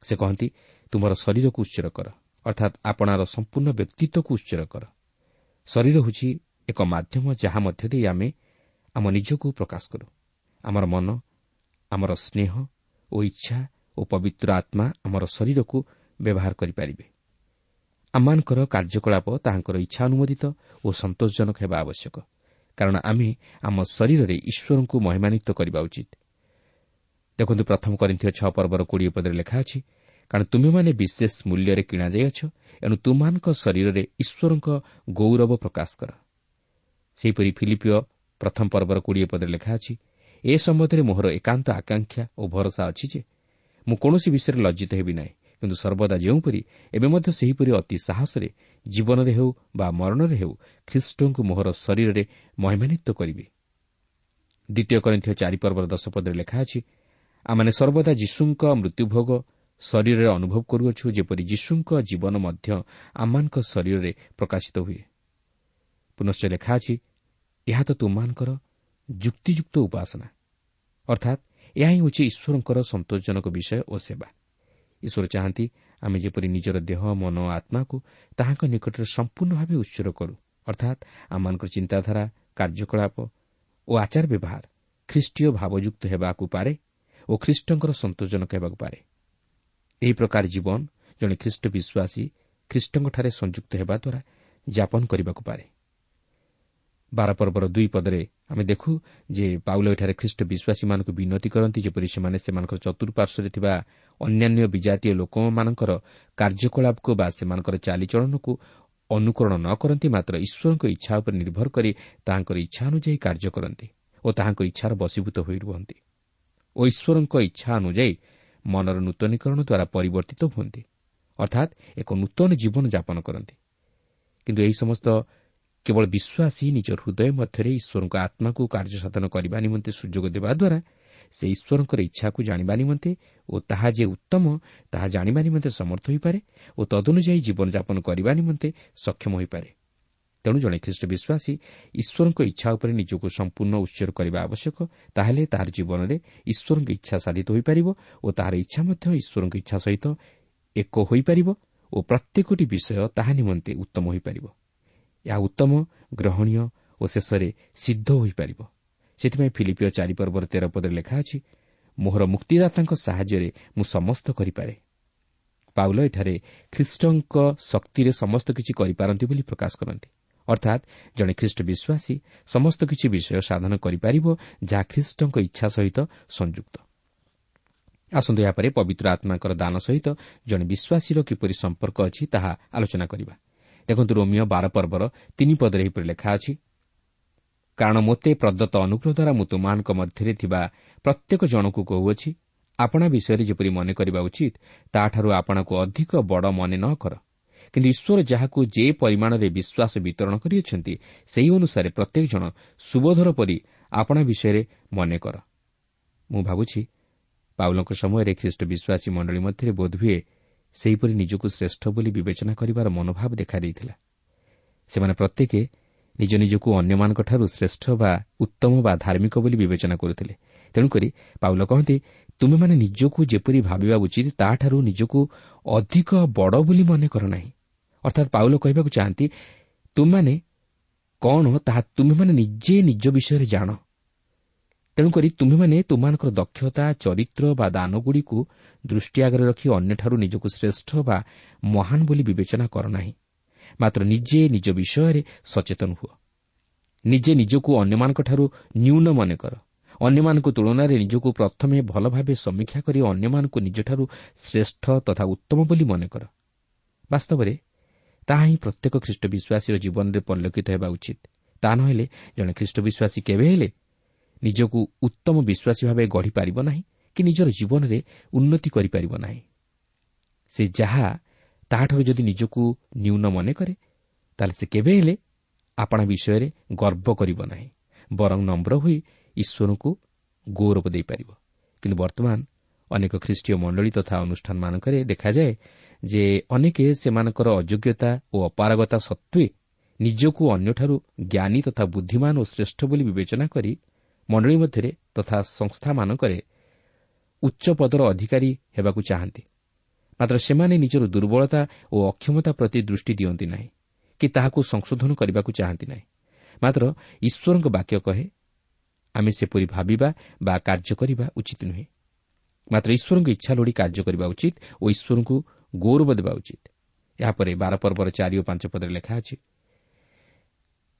ସେ କହନ୍ତି ତୁମର ଶରୀରକୁ ଉତ୍ସର କର। ଅର୍ଥାତ୍ ଆପଣାର ସମ୍ପୂର୍ଣ୍ଣ ବ୍ୟକ୍ତିତ୍ୱକୁ ଉତ୍ସର କର। ଶରୀର ହେଉଛି ଏକ ମାଧ୍ୟମ ଯାହା ମଧ୍ୟ ଦେଇ ଆମେ ଆମ ନିଜକୁ ପ୍ରକାଶ କରୁ। ଆମର ମନ ଆମର ସ୍ନେହ ଓ ଇଚ୍ଛା ଓ ପବିତ୍ର ଆତ୍ମା ଆମର ଶରୀରକୁ ବ୍ୟବହାର କରିପାରିବେ। ଆମମାନଙ୍କର କାର୍ଯ୍ୟକଳାପ ତାହାଙ୍କର ଇଚ୍ଛା ଅନୁମୋଦିତ ଓ ସନ୍ତୋଷଜନକ ହେବା ଆବଶ୍ୟକ କାରଣ ଆମେ ଆମ ଶରୀରରେ ଈଶ୍ୱରଙ୍କୁ ମହିମାନିତ କରିବା ଉଚିତ। ଦେଖନ୍ତୁ ପ୍ରଥମ କରିଥିବା ଛଅ ପର୍ବର କୋଡ଼ିଏ ପଦରେ ଲେଖା ଅଛି କାରଣ ତୁମେମାନେ ବିଶେଷ ମୂଲ୍ୟରେ କିଣାଯାଇଅଛ ଏଣୁ ତୁମମାନଙ୍କ ଶରୀରରେ ଈଶ୍ୱରଙ୍କ ଗୌରବ ପ୍ରକାଶ କର। ସେହିପରି ଫିଲିପିଓ ପ୍ରଥମ ପର୍ବର କୋଡ଼ିଏ ପଦରେ ଲେଖା ଅଛି ଏ ସମ୍ବନ୍ଧରେ ମୋହର ଏକାନ୍ତ ଆକାଂକ୍ଷା ଓ ଭରସା ଅଛି ଯେ ମୁଁ କୌଣସି ବିଷୟରେ ଲଜ୍ଜିତ ହେବି ନାହିଁ। କିନ୍ତୁ ସର୍ବଦା ଯେଉଁପରି ଏବେ ମଧ୍ୟ ସେହିପରି ଅତି ସାହସରେ ଜୀବନରେ ହେଉ ବା ମରଣରେ ହେଉ ଖ୍ରୀଷ୍ଟଙ୍କୁ ମୋହର ଶରୀରରେ ମହିମାନିତ କରିବି। ଦ୍ୱିତୀୟ କରିଥିବା ଚାରିପର୍ବର ଦଶପଦରେ ଲେଖା ଅଛି ଆମମାନେ ସର୍ବଦା ଯୀଶୁଙ୍କ ମୃତ୍ୟୁଭୋଗ ଶରୀରରେ ଅନୁଭବ କରୁଅଛୁ ଯେପରି ଯୀଶୁଙ୍କ ଜୀବନ ମଧ୍ୟ ଆମମାନଙ୍କ ଶରୀରରେ ପ୍ରକାଶିତ ହୁଏ। ପୁନଶ୍ଚ ଲେଖା ଅଛି ଏହା ତ ତୁମମାନଙ୍କର ଯୁକ୍ତିଯୁକ୍ତ ଉପାସନା। ଅର୍ଥାତ୍ ଏହା ହିଁ ହେଉଛି ଈଶ୍ୱରଙ୍କର ସନ୍ତୋଷଜନକ ବିଷୟ ଓ ସେବା। ଈଶ୍ୱର ଚାହାନ୍ତି ଆମେ ଯେପରି ନିଜର ଦେହ ମନ ଓ ଆତ୍ମାକୁ ତାହାଙ୍କ ନିକଟରେ ସମ୍ପୂର୍ଣ୍ଣ ଭାବେ ଉତ୍ସର କରୁ। ଅର୍ଥାତ୍ ଆମମାନଙ୍କର ଚିନ୍ତାଧାରା କାର୍ଯ୍ୟକଳାପ ଓ ଆଚାର ବ୍ୟବହାର ଖ୍ରୀଷ୍ଟୀୟ ଭାବଯୁକ୍ତ ହେବାକୁ ପାରେ ଓ ଖ୍ରୀଷ୍ଟଙ୍କର ସନ୍ତୋଷଜନକ ହେବାକୁ ପାରେ। ଏହି ପ୍ରକାର ଜୀବନ ଜଣେ ଖ୍ରୀଷ୍ଟ ବିଶ୍ୱାସୀ ଖ୍ରୀଷ୍ଟଙ୍କଠାରେ ସଂଯୁକ୍ତ ହେବା ଦ୍ୱାରା ଯାପନ କରିବାକୁ ପାରେ। ବାରପର୍ବର ଦୁଇ ପଦରେ ଆମେ ଦେଖୁ ଯେ ପାଉଲ ଏଠାରେ ଖ୍ରୀଷ୍ଟ ବିଶ୍ୱାସୀମାନଙ୍କୁ ବିନତି କରନ୍ତି ଯେପରି ସେମାନେ ସେମାନଙ୍କର ଚତୁଃପାର୍ଶ୍ୱରେ ଥିବା ଅନ୍ୟାନ୍ୟ ବିଜାତୀୟ ଲୋକମାନଙ୍କର କାର୍ଯ୍ୟକଳାପକୁ ବା ସେମାନଙ୍କର ଚାଲିଚଳନକୁ ଅନୁକରଣ ନ କରନ୍ତି ମାତ୍ର ଈଶ୍ୱରଙ୍କ ଇଚ୍ଛା ଉପରେ ନିର୍ଭର କରି ତାହାଙ୍କର ଇଚ୍ଛା ଅନୁଯାୟୀ କାର୍ଯ୍ୟ କରନ୍ତି ଓ ତାହାଙ୍କ ଇଚ୍ଛାର ବଶୀଭୂତ ହୋଇ ରୁହନ୍ତି ଓ ଈଶ୍ୱରଙ୍କ ଇଚ୍ଛା ଅନୁଯାୟୀ ମନର ନୂତନୀକରଣ ଦ୍ୱାରା ପରିବର୍ତ୍ତିତ ହୁଅନ୍ତି ଅର୍ଥାତ୍ ଏକ ନୂତନ ଜୀବନ ଯାପନ କରନ୍ତି। କିନ୍ତୁ ଏହି ସମସ୍ତ କେବଳ ବିଶ୍ୱାସୀ ନିଜ ହୃଦୟ ମଧ୍ୟରେ ଈଶ୍ୱରଙ୍କ ଆତ୍ମାକୁ କାର୍ଯ୍ୟସାଧନ କରିବା ନିମନ୍ତେ ସୁଯୋଗ ଦେବା ଦ୍ୱାରା ସେ ଈଶ୍ୱରଙ୍କର ଇଚ୍ଛାକୁ ଜାଣିବା ନିମନ୍ତେ ଓ ତାହା ଯେ ଉତ୍ତମ ତାହା ଜାଣିବା ନିମନ୍ତେ ସମର୍ଥ ହୋଇପାରେ ଓ ତଦନୁଯାୟୀ ଜୀବନଯାପନ କରିବା ନିମନ୍ତେ ସକ୍ଷମ ହୋଇପାରେ। ତେଣୁ ଜଣେ ଖ୍ରୀଷ୍ଟ ବିଶ୍ୱାସୀ ଈଶ୍ୱରଙ୍କ ଇଚ୍ଛା ଉପରେ ନିଜକୁ ସମ୍ପୂର୍ଣ୍ଣ ଉତ୍ସର୍ଗ କରିବା ଆବଶ୍ୟକ ତାହେଲେ ତାହାର ଜୀବନରେ ଈଶ୍ୱରଙ୍କ ଇଚ୍ଛା ସାଧିତ ହୋଇପାରିବ ଓ ତାହାର ଇଚ୍ଛା ମଧ୍ୟ ଈଶ୍ୱରଙ୍କ ଇଚ୍ଛା ସହିତ ଏକ ହୋଇପାରିବ ଓ ପ୍ରତ୍ୟେକଟି ବିଷୟ ତାହା ନିମନ୍ତେ ଉତ୍ତମ ହୋଇପାରିବ। ଏହା ଉତ୍ତମ ଗ୍ରହଣୀୟ ଓ ଶେଷରେ ସିଦ୍ଧ ହୋଇପାରିବ। ସେଥିପାଇଁ ଫିଲିପିଓ ଚାରିପର୍ବର ତେର ପଦରେ ଲେଖା ଅଛି ମୋହର ମୁକ୍ତିଦାତାଙ୍କ ସାହାଯ୍ୟରେ ମୁଁ ସମସ୍ତ କରିପାରେ। ପାଉଲ ଏଠାରେ ଖ୍ରୀଷ୍ଟଙ୍କ ଶକ୍ତିରେ ସମସ୍ତ କିଛି କରିପାରନ୍ତି ବୋଲି ପ୍ରକାଶ କରନ୍ତି। ଅର୍ଥାତ୍ ଜଣେ ଖ୍ରୀଷ୍ଟ ବିଶ୍ୱାସୀ ସମସ୍ତ କିଛି ବିଷୟ ସାଧନ କରିପାରିବ ଯାହା ଖ୍ରୀଷ୍ଟଙ୍କ ଇଚ୍ଛା ସହିତ ସଂଯୁକ୍ତ। ଆସନ୍ତୁ ଏହାପରେ ପବିତ୍ର ଆତ୍ମାଙ୍କର ଦାନ ସହିତ ଜଣେ ବିଶ୍ୱାସୀର କିପରି ସମ୍ପର୍କ ଅଛି ତାହା ଆଲୋଚନା କରିବା। ଦେଖନ୍ତୁ ରୋମିଓ ବାର ପର୍ବର ତିନି ପଦରେ ଏହିପରି ଲେଖା ଅଛି କାରଣ ମୋତେ ପ୍ରଦତ୍ତ ଅନୁଗ୍ରହ ଦ୍ୱାରା ମୁଁ ତୁମାନଙ୍କ ମଧ୍ୟରେ ଥିବା ପ୍ରତ୍ୟେକ ଜଣକୁ କହୁଅଛି ଆପଣା ବିଷୟରେ ଯେପରି ମନେ କରିବା ଉଚିତ ତାଠାରୁ ଆପଣାକୁ ଅଧିକ ବଡ଼ ମନେ ନ କର। କିନ୍ତୁ ଈଶ୍ୱର ଯାହାକୁ ଯେ ପରିମାଣରେ ବିଶ୍ୱାସ ବିତରଣ କରିଅଛନ୍ତି ସେହି ଅନୁସାରେ ପ୍ରତ୍ୟେକ ଜଣ ସୁବୋଧର ପରି ଆପଣା ବିଷୟରେ ମନେ କର। ମୁଁ ଭାବୁଛି ପାଉଲଙ୍କ ସମୟରେ ଖ୍ରୀଷ୍ଟ ବିଶ୍ୱାସୀ ମଣ୍ଡଳୀ ମଧ୍ୟରେ ବୋଧହୁଏ ସେହିପରି ନିଜକୁ ଶ୍ରେଷ୍ଠ ବୋଲି ବିବେଚନା କରିବାର ମନୋଭାବ ଦେଖାଦେଇଥିଲା। ସେମାନେ ପ୍ରତ୍ୟେକ ନିଜ ନିଜକୁ ଅନ୍ୟମାନଙ୍କଠାରୁ ଶ୍ରେଷ୍ଠ ବା ଉତ୍ତମ ବା ଧାର୍ମିକ ବୋଲି ବିବେଚନା କରୁଥିଲେ। ତେଣୁକରି ପାଉଲ କହନ୍ତି ତୁମେମାନେ ନିଜକୁ ଯେପରି ଭାବିବା ଉଚିତ ତାଠାରୁ ନିଜକୁ ଅଧିକ ବଡ଼ ବୋଲି ମନେ କର ନାହିଁ। ଅର୍ଥାତ୍ ପାଉଲ କହିବାକୁ ଚାହାନ୍ତି ତୁମମାନେ କ'ଣ ତାହା ତୁମେମାନେ ନିଜେ ନିଜ ବିଷୟରେ ଜାଣ। ତେଣୁକରି ତୁମେମାନେ ତୁମମାନଙ୍କର ଦକ୍ଷତା ଚରିତ୍ର ବା ଦାନଗୁଡ଼ିକୁ ଦୃଷ୍ଟି ଆଗରେ ରଖି ଅନ୍ୟଠାରୁ ନିଜକୁ ଶ୍ରେଷ୍ଠ ବା ମହାନ ବୋଲି ବିବେଚନା କର ନାହିଁ ମାତ୍ର ନିଜେ ନିଜ ବିଷୟରେ ସଚେତନ ହୁଅ। ନିଜେ ନିଜକୁ ଅନ୍ୟମାନଙ୍କଠାରୁ ନ୍ୟୁନ ମନେ କର। ଅନ୍ୟମାନଙ୍କ ତୁଳନାରେ ନିଜକୁ ପ୍ରଥମେ ଭଲ ଭାବେ ସମୀକ୍ଷା କରି ଅନ୍ୟମାନଙ୍କୁ ନିଜଠାରୁ ଶ୍ରେଷ୍ଠ ତଥା ଉତ୍ତମ ବୋଲି ମନେ କର। ବାସ୍ତବରେ ତାହା ହିଁ ପ୍ରତ୍ୟେକ ଖ୍ରୀଷ୍ଟ ବିଶ୍ୱାସୀର ଜୀବନରେ ପରିଲକ୍ଷିତ ହେବା ଉଚିତ। ତାହା ନହେଲେ ଜଣେ ଖ୍ରୀଷ୍ଟ ବିଶ୍ୱାସୀ କେବେ ହେଲେ ନିଜକୁ ଉତ୍ତମ ବିଶ୍ୱାସୀ ଭାବେ ଗଢ଼ିପାରିବ ନାହିଁ କି ନିଜର ଜୀବନରେ ଉନ୍ନତି କରିପାରିବ ନାହିଁ। ସେ ଯାହା ତାହାଠାରୁ ଯଦି ନିଜକୁ ନ୍ୟୁନ ମନେ କରେ ତାହେଲେ ସେ କେବେ ହେଲେ ଆପଣା ବିଷୟରେ ଗର୍ବ କରିବ ନାହିଁ ବରଂ ନମ୍ର ହୋଇ ଈଶ୍ୱରଙ୍କୁ ଗୌରବ ଦେଇପାରିବ। କିନ୍ତୁ ବର୍ତ୍ତମାନ ଅନେକ ଖ୍ରୀଷ୍ଟୀୟ ମଣ୍ଡଳୀ ତଥା ଅନୁଷ୍ଠାନମାନଙ୍କରେ ଦେଖାଯାଏ ଯେ ଅନେକ ସେମାନଙ୍କର ଅଯୋଗ୍ୟତା ଓ ଅପାରଗତା ସତ୍ତ୍ୱେ ନିଜକୁ ଅନ୍ୟଠାରୁ ଜ୍ଞାନୀ ତଥା ବୁଦ୍ଧିମାନ ଓ ଶ୍ରେଷ୍ଠ ବୋଲି ବିବେଚନା କରି ମଣ୍ଡଳୀ ମଧ୍ୟରେ ତଥା ସଂସ୍ଥାମାନଙ୍କରେ ଉଚ୍ଚ ପଦର ଅଧିକାରୀ ହେବାକୁ ଚାହାନ୍ତି। ମାତ୍ର ସେମାନେ ନିଜର ଦୁର୍ବଳତା ଓ ଅକ୍ଷମତା ପ୍ରତି ଦୃଷ୍ଟି ଦିଅନ୍ତି ନାହିଁ କି ତାହାକୁ ସଂଶୋଧନ କରିବାକୁ ଚାହାନ୍ତି ନାହିଁ। ମାତ୍ର ଈଶ୍ୱରଙ୍କ ବାକ୍ୟ କହେ ଆମେ ସେପରି ଭାବିବା ବା କାର୍ଯ୍ୟ କରିବା ଉଚିତ ନୁହେଁ। ମାତ୍ର ଈଶ୍ୱରଙ୍କ ଇଚ୍ଛା ଲୋଡ଼ି କାର୍ଯ୍ୟ କରିବା ଉଚିତ ଓ ଈଶ୍ୱରଙ୍କୁ ଗୌରବ ଦେବା ଉଚିତ। ଏହାପରେ ବାର ପର୍ବର ଚାରି ଓ ପାଞ୍ଚ ପଦରେ ଲେଖା ଅଛି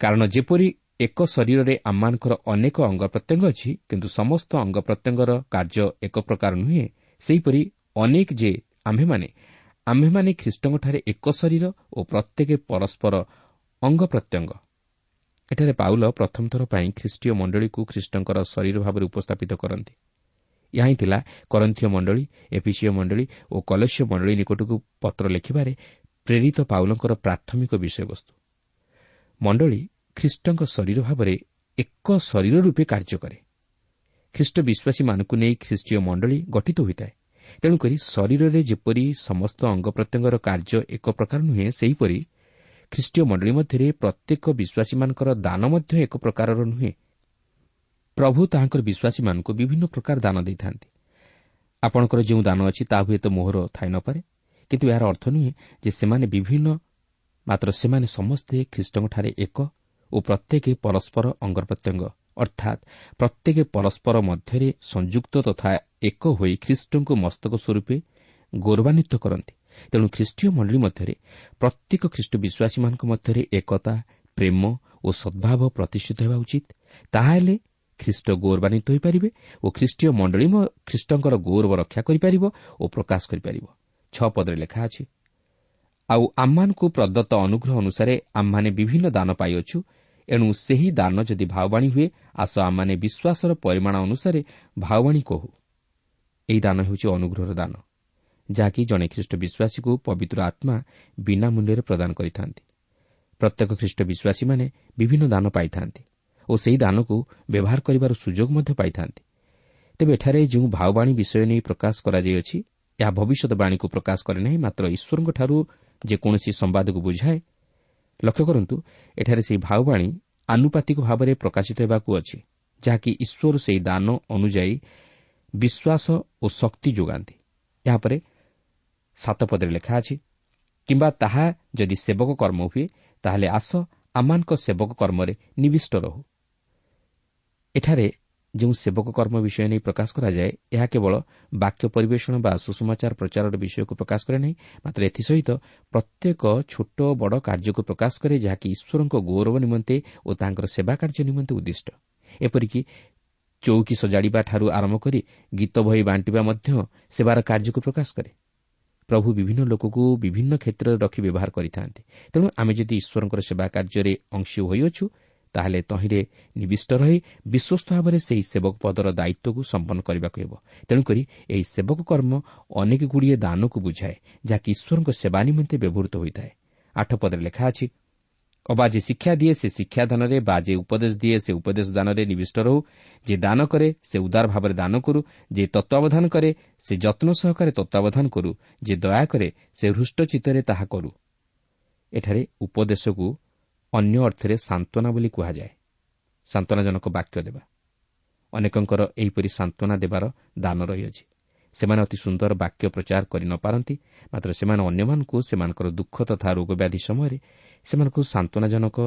କାରଣ ଯେପରି ଏକ ଶରୀରରେ ଆମମାନଙ୍କର ଅନେକ ଅଙ୍ଗ ପ୍ରତ୍ୟଙ୍ଗ ଅଛି କିନ୍ତୁ ସମସ୍ତ ଅଙ୍ଗ ପ୍ରତ୍ୟଙ୍ଗର କାର୍ଯ୍ୟ ଏକ ପ୍ରକାର ନୁହେଁ। ସେହିପରି ଅନେକ ଯେ ଆମ୍ଭେମାନେ ଆମ୍ଭେମାନେ ଖ୍ରୀଷ୍ଟଙ୍କଠାରେ ଏକ ଶରୀର ଓ ପ୍ରତ୍ୟେକ ପରସ୍ପର ଅଙ୍ଗ ପ୍ରତ୍ୟଙ୍ଗ। ଏଠାରେ ପାଉଲ ପ୍ରଥମ ଥର ପାଇଁ ଖ୍ରୀଷ୍ଟୀୟ ମଣ୍ଡଳୀକୁ ଖ୍ରୀଷ୍ଟଙ୍କର ଶରୀର ଭାବରେ ଉପସ୍ଥାପିତ କରନ୍ତି। ଏହା ହିଁ ଥିଲା କରନ୍ଥୀୟ ମଣ୍ଡଳୀ ଏପିସିଓ ମଣ୍ଡଳୀ ଓ କଲସ୍ୟ ମଣ୍ଡଳୀ ନିକଟକୁ ପତ୍ର ଲେଖିବାରେ ପ୍ରେରିତ ପାଉଲଙ୍କର ପ୍ରାଥମିକ ବିଷୟବସ୍ତୁ। ମଣ୍ଡଳୀ ଖ୍ରୀଷ୍ଟଙ୍କ ଶରୀର ଭାବରେ ଏକ ଶରୀର ରୂପେ କାର୍ଯ୍ୟ କରେ। ଖ୍ରୀଷ୍ଟ ବିଶ୍ୱାସୀମାନଙ୍କୁ ନେଇ ଖ୍ରୀଷ୍ଟୀୟ ମଣ୍ଡଳୀ ଗଠିତ ହୋଇଥାଏ। ତେଣୁକରି ଶରୀରରେ ଯେପରି ସମସ୍ତ ଅଙ୍ଗ ପ୍ରତ୍ୟଙ୍ଗର କାର୍ଯ୍ୟ ଏକ ପ୍ରକାର ନୁହେଁ ସେହିପରି ଖ୍ରୀଷ୍ଟୀୟ ମଣ୍ଡଳୀ ମଧ୍ୟରେ ପ୍ରତ୍ୟେକ ବିଶ୍ୱାସୀମାନଙ୍କର ଦାନ ମଧ୍ୟ ଏକ ପ୍ରକାରର ନୁହେଁ। ପ୍ରଭୁ ତାହାଙ୍କର ବିଶ୍ୱାସୀମାନଙ୍କୁ ବିଭିନ୍ନ ପ୍ରକାର ଦାନ ଦେଇଥାନ୍ତି। ଆପଣଙ୍କର ଯେଉଁ ଦାନ ଅଛି ତାହା ହୁଏତ ମୋହର ଥାଇ ନପାରେ କିନ୍ତୁ ଏହାର ଅର୍ଥ ନୁହେଁ ଯେ ସେମାନେ ବିଭିନ୍ନ ମାତ୍ର ସେମାନେ ସମସ୍ତେ ଖ୍ରୀଷ୍ଟଙ୍କଠାରେ ଏକ ଓ ପ୍ରତ୍ୟେକ ପରସ୍ପର ଅଙ୍ଗ ପ୍ରତ୍ୟଙ୍ଗ ଅର୍ଥାତ୍ ପ୍ରତ୍ୟେକ ପରସ୍ପର ମଧ୍ୟରେ ସଂଯୁକ୍ତ ତଥା ଏକ ହୋଇ ଖ୍ରୀଷ୍ଟଙ୍କୁ ମସ୍ତକ ସ୍ୱରୂପେ ଗୌରବାନ୍ୱିତ କରନ୍ତି। ତେଣୁ ଖ୍ରୀଷ୍ଟୀୟ ମଣ୍ଡଳୀ ମଧ୍ୟରେ ପ୍ରତ୍ୟେକ ଖ୍ରୀଷ୍ଟ ବିଶ୍ୱାସୀମାନଙ୍କ ମଧ୍ୟରେ ଏକତା ପ୍ରେମ ଓ ସଦ୍ଭାବ ପ୍ରତିଷ୍ଠିତ ହେବା ଉଚିତ। ତାହାହେଲେ ଖ୍ରୀଷ୍ଟ ଗୌରବାନ୍ୱିତ ହୋଇପାରିବେ ଓ ଖ୍ରୀଷ୍ଟୀୟ ମଣ୍ଡଳୀ ଖ୍ରୀଷ୍ଟଙ୍କର ଗୌରବ ରକ୍ଷା କରିପାରିବ ଓ ପ୍ରକାଶ କରିପାରିବ। ଛଅ ପଦରେ ଲେଖା ଅଛି ଆଉ ଆମମାନଙ୍କୁ ପ୍ରଦତ୍ତ ଅନୁଗ୍ରହ ଅନୁସାରେ ଆମମାନେ ବିଭିନ୍ନ ଦାନ ପାଇଅଛୁ ଏଣୁ ସେହି ଦାନ ଯଦି ଭାଓବାଣୀ ହୁଏ ଆସ ଆମମାନେ ବିଶ୍ୱାସର ପରିମାଣ ଅନୁସାରେ ଭାଓବାଣୀ କହୁ। ଏହି ଦାନ ହେଉଛି ଅନୁଗ୍ରହର ଦାନ ଯାହାକି ଜଣେ ଖ୍ରୀଷ୍ଟ ବିଶ୍ୱାସୀକୁ ପବିତ୍ର ଆତ୍ମା ବିନା ମୂଲ୍ୟରେ ପ୍ରଦାନ କରିଥାନ୍ତି। ପ୍ରତ୍ୟେକ ଖ୍ରୀଷ୍ଟ ବିଶ୍ୱାସୀମାନେ ବିଭିନ୍ନ ଦାନ ପାଇଥାନ୍ତି ଓ ସେହି ଦାନକୁ ବ୍ୟବହାର କରିବାର ସୁଯୋଗ ମଧ୍ୟ ପାଇଥାନ୍ତି। ତେବେ ଏଠାରେ ଯେଉଁ ଭାଓବାଣୀ ବିଷୟ ନେଇ ପ୍ରକାଶ କରାଯାଇଅଛି ଏହା ଭବିଷ୍ୟତବାଣୀକୁ ପ୍ରକାଶ କରେ ନାହିଁ ମାତ୍ର ଈଶ୍ୱରଙ୍କଠାରୁ ଯେକୌଣସି ସମ୍ବାଦକୁ ବୁଝାଏ ଲକ୍ଷ୍ୟ କରନ୍ତୁ ଏଠାରେ ସେହି ଭାଓବାଣୀ ଆନୁପାତିକ ଭାବରେ ପ୍ରକାଶିତ ହେବାକୁ ଅଛି ଯାହାକି ଈଶ୍ୱର ସେହି ଦାନ ଅନୁଯାୟୀ ବିଶ୍ୱାସ ଓ ଶକ୍ତି ଯୋଗାନ୍ତି। ଏହାପରେ ସାତପଦରେ ଲେଖା ଅଛି କିମ୍ବା ତାହା ଯଦି ସେବକ କର୍ମ ହୁଏ ତାହେଲେ ଆସ ଆମମାନଙ୍କ ସେବକ କର୍ମରେ ନିବିଷ୍ଟ ରହୁ। ଏଠାରେ ଯେଉଁ ସେବକ କର୍ମ ବିଷୟ ନେଇ ପ୍ରକାଶ କରାଯାଏ ଏହା କେବଳ ବାକ୍ୟ ପରିବେଷଣ ବା ସୁଷମାଚାର ପ୍ରଚାରର ବିଷୟକୁ ପ୍ରକାଶ କରେ ନାହିଁ ମାତ୍ର ଏଥିସହିତ ପ୍ରତ୍ୟେକ ଛୋଟ ବଡ଼ କାର୍ଯ୍ୟକୁ ପ୍ରକାଶ କରେ ଯାହାକି ଈଶ୍ୱରଙ୍କ ଗୌରବ ନିମନ୍ତେ ଓ ତାଙ୍କର ସେବା କାର୍ଯ୍ୟ ନିମନ୍ତେ ଉଦ୍ଦିଷ୍ଟ। ଏପରିକି ଚୌକି ସଜାଡ଼ିବାଠାରୁ ଆରମ୍ଭ କରି ଗୀତ ବହି ବାଣ୍ଟିବା ମଧ୍ୟ ସେବାର କାର୍ଯ୍ୟକୁ ପ୍ରକାଶ କରେ। ପ୍ରଭୁ ବିଭିନ୍ନ ଲୋକକୁ ବିଭିନ୍ନ କ୍ଷେତ୍ରରେ ରଖି ବ୍ୟବହାର କରିଥାନ୍ତି। ତେଣୁ ଆମେ ଯଦି ଈଶ୍ୱରଙ୍କର ସେବା କାର୍ଯ୍ୟରେ ଅଂଶୀ ହୋଇଅଛୁ ତାହେଲେ ତହିଁରେ ନିବିଷ୍ଟ ରହି ବିଶ୍ୱସ୍ତ ଭାବରେ ସେହି ସେବକ ପଦର ଦାୟିତ୍ୱକୁ ସମ୍ପନ୍ନ କରିବାକୁ ହେବ। ତେଣୁକରି ଏହି ସେବକ କର୍ମ ଅନେକଗୁଡ଼ିଏ ଦାନକୁ ବୁଝାଏ ଯାହାକି ଈଶ୍ୱରଙ୍କ ସେବା ନିମନ୍ତେ ବ୍ୟବହୃତ ହୋଇଥାଏ। ଆଠ ପଦରେ ଲେଖା ଅଛି ଅବା ଯେ ଶିକ୍ଷା ଦିଏ ସେ ଶିକ୍ଷାଦାନରେ ବା ଯେ ଉପଦେଶ ଦିଏ ସେ ଉପଦେଶ ଦାନରେ ନିବିଷ୍ଟ ରହୁ ଯେ ଦାନ କରେ ସେ ଉଦାର ଭାବରେ ଦାନ କରୁ ଯେ ତତ୍ତ୍ୱାବଧାନ କରେ ସେ ଯତ୍ନ ସହକାରେ ତତ୍ତ୍ୱାବଧାନ କରୁ ଯେ ଦୟା କରେ ସେ ହୃଷ୍ଟ ଚିତ୍ତରେ ତାହା କରୁ। ଏଠାରେ ଉପଦେଶକୁ ଅନ୍ୟ ଅର୍ଥରେ ସାନ୍ତ୍ୱନା ବୋଲି କୁହାଯାଏ। ସାନ୍ତ୍ୱନାଜନକ ବାକ୍ୟ ଦେବା। ଅନେକଙ୍କର ଏହିପରି ସାନ୍ତ୍ୱନା ଦେବାର ଦାନ ରହିଅଛି। ସେମାନେ ଅତି ସୁନ୍ଦର ବାକ୍ୟ ପ୍ରଚାର କରି ନ ପାରନ୍ତି ମାତ୍ର ସେମାନେ ଅନ୍ୟମାନଙ୍କୁ ସେମାନଙ୍କର ଦୁଃଖ ତଥା ରୋଗବ୍ୟାଧି ସମୟରେ ସେମାନଙ୍କୁ ସାନ୍ତ୍ୱନାଜନକ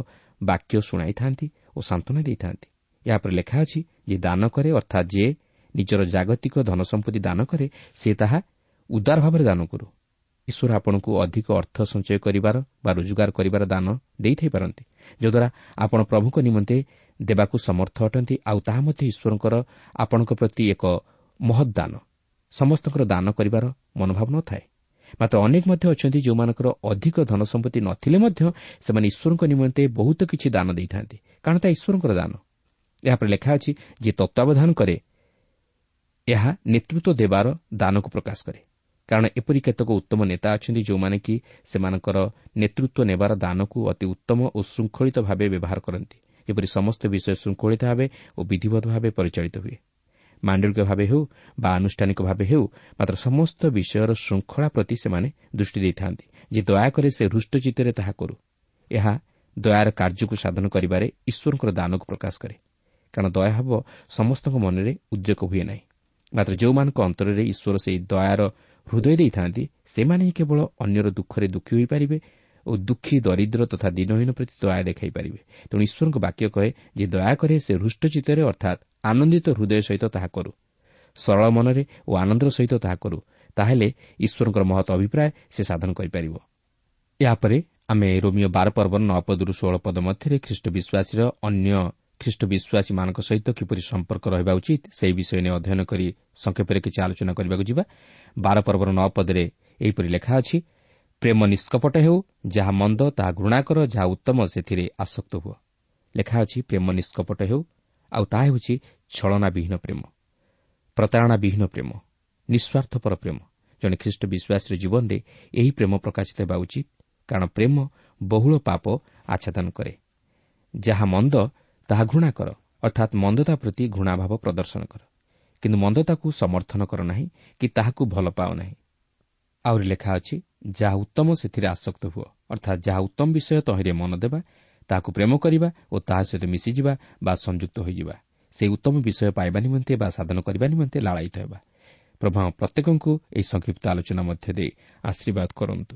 ବାକ୍ୟ ଶୁଣାଇଥାନ୍ତି ଓ ସାନ୍ତ୍ୱନା ଦେଇଥାନ୍ତି। ଏହାପରେ ଲେଖା ଅଛି ଯେ ଦାନ କରେ ଅର୍ଥାତ୍ ଯିଏ ନିଜର ଜାଗତିକ ଧନସମ୍ପତ୍ତି ଦାନ କରେ ସେ ତାହା ଉଦାର ଭାବରେ ଦାନ କରୁ। ଈଶ୍ୱର ଆପଣଙ୍କୁ ଅଧିକ ଅର୍ଥ ସଞ୍ଚୟ କରିବାର ବା ରୋଜଗାର କରିବାର ଦାନ ଦେଇଥାଇପାରନ୍ତି ଯଦ୍ୱାରା ଆପଣ ପ୍ରଭୁଙ୍କ ନିମନ୍ତେ ଦେବାକୁ ସମର୍ଥ ଅଟନ୍ତି ଆଉ ତାହା ମଧ୍ୟ ଈଶ୍ୱରଙ୍କର ଆପଣଙ୍କ ପ୍ରତି ଏକ ମହତ୍ ଦାନ। ସମସ୍ତଙ୍କର ଦାନ କରିବାର ମନୋଭାବ ନଥାଏ। ମାତ୍ର ଅନେକ ମଧ୍ୟ ଅଛନ୍ତି ଯେଉଁମାନଙ୍କର ଅଧିକ ଧନସମ୍ପତ୍ତି ନଥିଲେ ମଧ୍ୟ ସେମାନେ ଈଶ୍ୱରଙ୍କ ନିମନ୍ତେ ବହୁତ କିଛି ଦାନ ଦେଇଥାନ୍ତି। କାରଣ ତାହା ଈଶ୍ୱରଙ୍କର ଦାନ। ଏହାପରେ ଲେଖା ଅଛି ଯେ ତତ୍ତ୍ୱାବଧାନ କରେ ଏହା ନେତୃତ୍ୱ ଦେବାର ଦାନକୁ ପ୍ରକାଶ କରେ। କାରଣ ଏପରି କେତେକ ଉତ୍ତମ ନେତା ଅଛନ୍ତି ଯେଉଁମାନେ କି ସେମାନଙ୍କର ନେତୃତ୍ୱ ନେବାର ଦାନକୁ ଅତି ଉତ୍ତମ ଓ ଶୃଙ୍ଖଳିତ ଭାବେ ବ୍ୟବହାର କରନ୍ତି। ଯେପରି ସମସ୍ତ ବିଷୟ ଶୃଙ୍ଖଳିତ ଭାବେ ଓ ବିଧିବଦ୍ଧ ଭାବେ ପରିଚାଳିତ ହୁଏ। ମାଣ୍ଡଳିକ ଭାବେ ହେଉ ବା ଆନୁଷ୍ଠାନିକ ଭାବେ ହେଉ ମାତ୍ର ସମସ୍ତ ବିଷୟର ଶୃଙ୍ଖଳା ପ୍ରତି ସେମାନେ ଦୃଷ୍ଟି ଦେଇଥାନ୍ତି ଯେ ଦୟାକରେ ସେ ହୃଷ୍ଟଚିତ୍ତରେ ତାହା କରୁ। ଏହା ଦୟାର କାର୍ଯ୍ୟକୁ ସାଧନ କରିବାରେ ଈଶ୍ୱରଙ୍କର ଦାନକୁ ପ୍ରକାଶ କରେ। କାରଣ ଦୟାଭାବ ସମସ୍ତଙ୍କ ମନରେ ଉଦ୍ରେକ ହୁଏ ନାହିଁ। ମାତ୍ର ଯେଉଁମାନଙ୍କ ଅନ୍ତରରେ ଈଶ୍ୱର ସେହି ଦୟାର ହୃଦୟ ଦେଇଥାନ୍ତି ସେମାନେ ହିଁ କେବଳ ଅନ୍ୟର ଦୁଃଖରେ ଦୁଃଖୀ ହୋଇପାରିବେ ଓ ଦୁଃଖୀ ଦରିଦ୍ର ତଥା ଦିନହୀନ ପ୍ରତି ଦୟା ଦେଖାଇପାରିବେ ତେଣୁ ଈଶ୍ୱରଙ୍କ ବାକ୍ୟ କହେ ଯେ ଦୟାକରେ ସେ ହୃଷ୍ଟଚିତ୍ତରେ ଅର୍ଥାତ୍ ଆନନ୍ଦିତ ହୃଦୟ ସହିତ ତାହା କରୁ। ସରଳ ମନରେ ଓ ଆନନ୍ଦର ସହିତ ତାହା କରୁ ତାହେଲେ ଈଶ୍ୱରଙ୍କର ମହତ ଅଭିପ୍ରାୟ ସେ ସାଧନ କରିପାରିବ। ଏହାପରେ ଆମେ ରୋମିଓ ବାର ପର୍ବର ନଅ ପଦରୁ ଷୋହଳ ପଦ ମଧ୍ୟରେ ଖ୍ରୀଷ୍ଟ ବିଶ୍ୱାସୀର ଅନ୍ୟ ଖ୍ରୀଷ୍ଟ ବିଶ୍ୱାସୀମାନଙ୍କ ସହିତ କିପରି ସମ୍ପର୍କ ରହିବା ଉଚିତ ସେହି ବିଷୟ ନେଇ ଅଧ୍ୟୟନ କରି ସଂକ୍ଷେପରେ କିଛି ଆଲୋଚନା କରିବାକୁ ଯିବା। ବାର ପର୍ବର ନଅ ପଦରେ ଏହିପରି ଲେଖା ଅଛି ପ୍ରେମ ନିଷ୍କପଟ ହେଉ ଯାହା ମନ୍ଦ ତାହା ଘୃଣା କର ଯାହା ଉତ୍ତମ ସେଥିରେ ଆସକ୍ତ ହୁଅ। ଲେଖା ଅଛି ପ୍ରେମ ନିଷ୍କପଟ ହେଉ ଆଉ ତାହା ହେଉଛି ଛଳନାବିହୀନ ପ୍ରେମ ପ୍ରତାରଣା ବିହୀନ ପ୍ରେମ ନିଃସ୍ୱାର୍ଥପର ପ୍ରେମ। ଜଣେ ଖ୍ରୀଷ୍ଟ ବିଶ୍ୱାସୀର ଜୀବନରେ ଏହି ପ୍ରେମ ପ୍ରକାଶିତ ହେବା ଉଚିତ କାରଣ ପ୍ରେମ ବହୁଳ ପାପ ଆଚ୍ଛାଦନ କରେ। ଯାହା ମନ୍ଦ ତାହା ଘୃଣା କର ଅର୍ଥାତ୍ ମନ୍ଦତା ପ୍ରତି ଘୃଣାଭାବ ପ୍ରଦର୍ଶନ କର। କିନ୍ତୁ ମନ୍ଦତାକୁ ସମର୍ଥନ କର ନାହିଁ କି ତାହାକୁ ଭଲ ପାଅ ନାହିଁ। ଆହୁରି ଲେଖା ଅଛି ଯାହା ଉତ୍ତମ ସେଥିରେ ଆସକ୍ତ ହୁଅ ଅର୍ଥାତ୍ ଯାହା ଉତ୍ତମ ବିଷୟ ତହିଁରେ ମନ ଦେବା ତାହାକୁ ପ୍ରେମ କରିବା ଓ ତାହା ସହିତ ମିଶିଯିବା ବା ସଂଯୁକ୍ତ ହୋଇଯିବା ସେହି ଉତ୍ତମ ବିଷୟ ପାଇବା ନିମନ୍ତେ ବା ସାଧନ କରିବା ନିମନ୍ତେ ଲାଳାୟିତ ହେବା। ପ୍ରଭା ପ୍ରତ୍ୟେକଙ୍କୁ ଏହି ସଂକ୍ଷିପ୍ତ ଆଲୋଚନା ମଧ୍ୟ ଦେଇ ଆଶୀର୍ବାଦ କରନ୍ତୁ।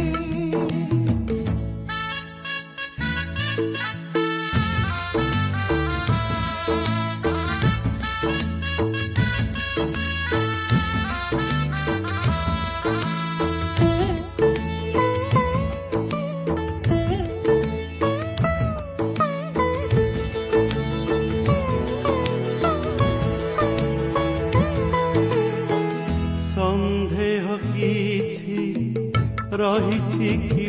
দেখি